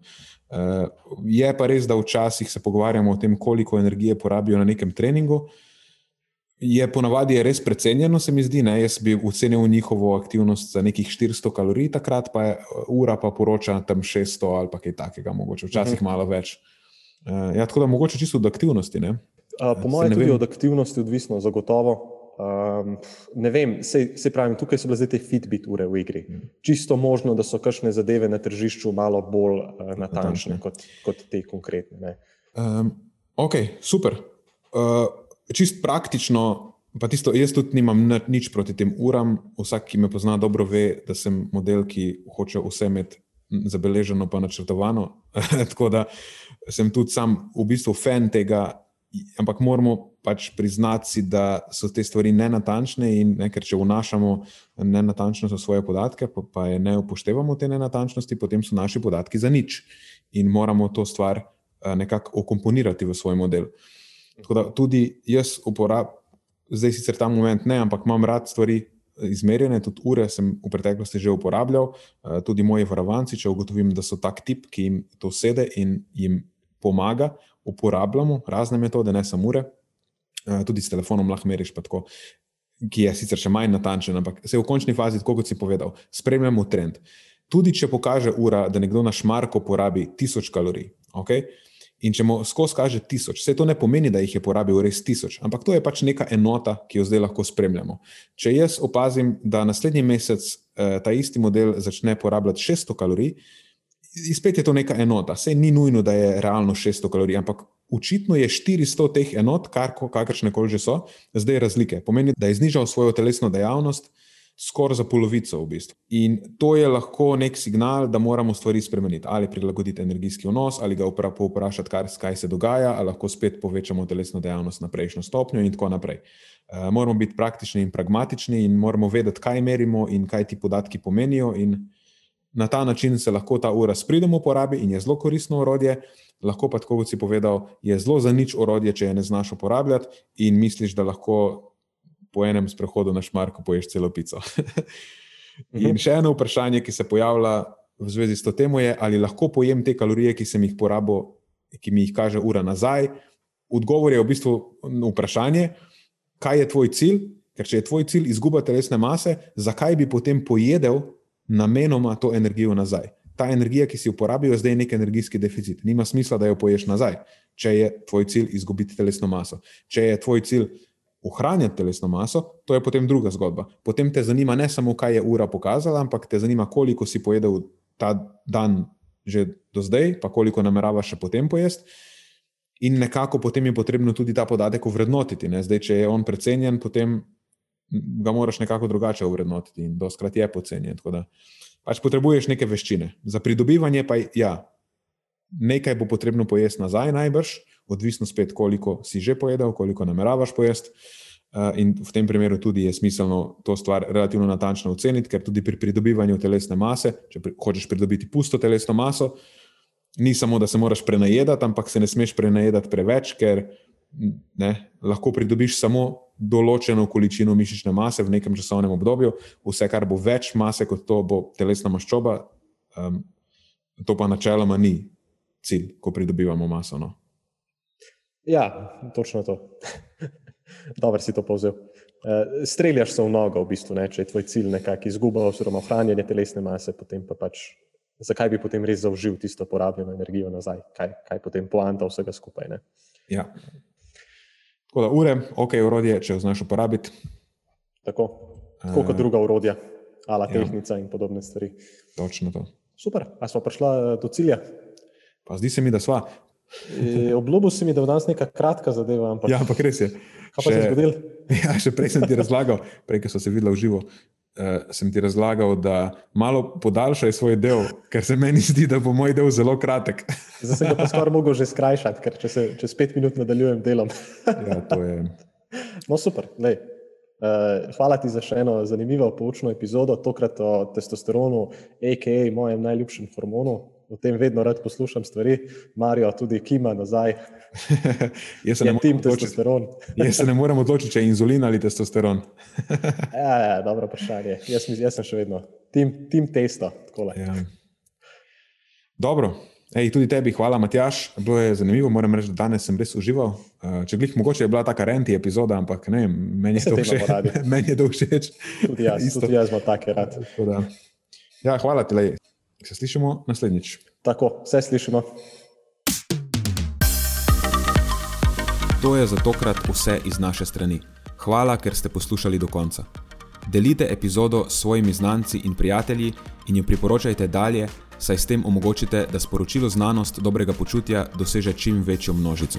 Eh, je pa res, da včasih se pogovarjamo o tem, koliko energije porabijo na nekem treningu. Je ponavadi res precenjeno, se mi zdi. Ne? Jaz bi ocenil njihovo aktivnost za nekih 400 kalorij, takrat pa je ura pa poroča tam 600 ali kaj takega, mogoče včasih malo več. Eh, ja, tako da mogoče čisto od aktivnosti. Ne? Uh, po mojem, tudi vem. od aktivnosti odvisno, zagotovo. Um, ne vem, se, se pravi, tukaj so bile zdaj te Fitbit ure v igri. Mm. Čisto možno, da so kakšne zadeve na tržišču malo bolj uh, natančne. kot, kot te konkretne. Ne. Um, ok, super. Uh, čist praktično, pa tisto, jaz tudi nimam nič proti tem uram. Vsak, ki me pozna, dobro ve, da sem model, ki hoče vse imeti zabeleženo, pa načrtovano. Tako da sem tudi sam v bistvu fan tega, ampak moramo pač priznati, da so te stvari nenatančne in ne, ker če vnašamo nenatančnost v svoje podatke, pa, pa je ne upoštevamo te nenatančnosti, potem so naši podatki za nič in moramo to stvar eh, nekako okomponirati v svoj model. Tako da tudi jaz uporabljam, zdaj sicer ta moment ne, ampak imam rad stvari izmerjene, tudi ure sem v preteklosti že uporabljal, eh, tudi moji varovanci, če ugotovim, da so tak tip, ki jim to sede in jim pomaga, uporabljamo razne metode, ne samo ure, Eh, tudi s telefonom lahko meriš, tako, ki je sicer še manj natančen, ampak se v končni fazi, tako kot si povedal, spremljamo trend. Tudi če pokaže ura, da nekdo na šmarko porabi 1000 kalorij, okay? in če mu skozi kaže 1000, vse to ne pomeni, da jih je porabil res 1000, ampak to je pač neka enota, ki jo zdaj lahko spremljamo. Če jaz opazim, da naslednji mesec eh, ta isti model začne porabljati 600 kalorij, spet je to neka enota. Sej ni nujno, da je realno 600 kalorij, ampak očitno je 400 teh enot, kakršne koli že so, zdaj razlike. Pomeni, da je znižal svojo telesno dejavnost skoraj za polovico v bistvu. In to je lahko nek signal, da moramo stvari spremeniti. Ali prilagoditi energijski vnos, ali ga povprašati, kar, kaj se dogaja, ali lahko spet povečamo telesno dejavnost na prejšnjo stopnjo in tako naprej. Uh, moramo biti praktični in pragmatični in moramo vedeti, kaj merimo in kaj ti podatki pomenijo. In na ta način se lahko ta ura s pridom uporabi in je zelo koristno orodje, lahko pa, tako kot si povedal, je zelo za nič orodje, če je ne znaš uporabljati in misliš, da lahko po enem sprehodu na šmarku poješ celo pico. in še eno vprašanje, ki se pojavlja v zvezi s to temo, je, ali lahko pojem te kalorije, ki sem jih porabil, ki mi jih kaže ura nazaj. Odgovor je v bistvu vprašanje, kaj je tvoj cilj, ker če je tvoj cilj izguba telesne mase, zakaj bi potem pojedel namenoma to energijo nazaj. Ta energija, ki si jo porabil, je zdaj nek energijski deficit. Nima smisla, da jo poješ nazaj, če je tvoj cilj izgubiti telesno maso. Če je tvoj cilj ohranjati telesno maso, to je potem druga zgodba. Potem te zanima ne samo, kaj je ura pokazala, ampak te zanima, koliko si pojedel ta dan že do zdaj, pa koliko nameravaš še potem pojesti. In nekako potem je potrebno tudi ta podatek ovrednotiti. Ne? Zdaj, če je on precenjen, potem ga moraš nekako drugače ovrednotiti in doskrat je pocenjen. Pač potrebuješ neke veščine. Za pridobivanje pa ja, nekaj bo potrebno pojesti nazaj, najbrž, odvisno spet, koliko si že pojedel, koliko nameravaš pojesti. Uh, in v tem primeru tudi je smiselno to stvar relativno natančno oceniti, ker tudi pri pridobivanju telesne mase, če pri, hočeš pridobiti pusto telesno maso, ni samo, da se moraš prenajedati, ampak se ne smeš prenajedati preveč, ker ne, lahko pridobiš samo določeno količino mišične mase v nekem časovnem obdobju, vse, kar bo več mase kot to, bo telesna maščoba, um, to pa načeloma ni cilj, ko pridobivamo maso. No. Ja, točno to. Dobro si to povzel. Uh, streljaš se v nogo, v bistvu, ne? če je tvoj cilj nekako izguba oziroma ohranjanje telesne mase, potem pa pač, zakaj bi potem res zaužil tisto porabljeno energijo nazaj, kaj, kaj potem poanta vsega skupaj. Ne? Ja. Tako da ure, ok, urodje, če jo znaš uporabiti. Tako. Tako kot Eh, druga urodja, ala ja. tehnika in podobne stvari. Točno to. Super, a smo prišla eh, do cilja. Pa zdi se mi, da sva. E, Obljubil si mi, da bo danes neka kratka zadeva, ampak Ja, ampak res je. kaj pa se je zgodilo? Ja, še prej sem ti razlagal, prej, ko smo se videli v živo, uh, sem ti razlagal, da malo podaljšaj svoj del, ker se meni zdi, da bo moj del zelo kratek. Zdaj sem ga pa skoraj mogel že skrajšati, ker če se čez pet minut nadaljujem delom. Ja, to je. No, super. Lej. Uh, hvala ti za še eno zanimivo poučno epizodo, tokrat o testosteronu, a.k.a. mojem najljubšem hormonu. O tem vedno rad poslušam stvari, Marijo tudi kima nazaj, Jaz se, je ne tim morem odločiti, testosteron. jaz se ne morem odločiti, če je inzulin ali testosteron. Ja, ja, dobro vprašanje. Jaz, jaz sem še vedno tim, tim testa. Ja. Dobro. Ej, tudi tebi hvala, Matjaš. Bilo je zanimivo, moram reči, da danes sem res užival. Uh, če glih, mogoče je bila taka renti epizoda, ampak ne, vem, meni je to všeč. meni je to všeč. Tudi jaz, tudi jaz imam take rad. Ja, hvala ti. Se slišimo naslednjič. Tako, vse slišimo. To je za tokrat vse iz naše strani. Hvala, ker ste poslušali do konca. Delite epizodo s svojimi znanci in prijatelji in jo priporočajte dalje, saj s tem omogočite, da sporočilo znanost dobrega počutja doseže čim večjo množico.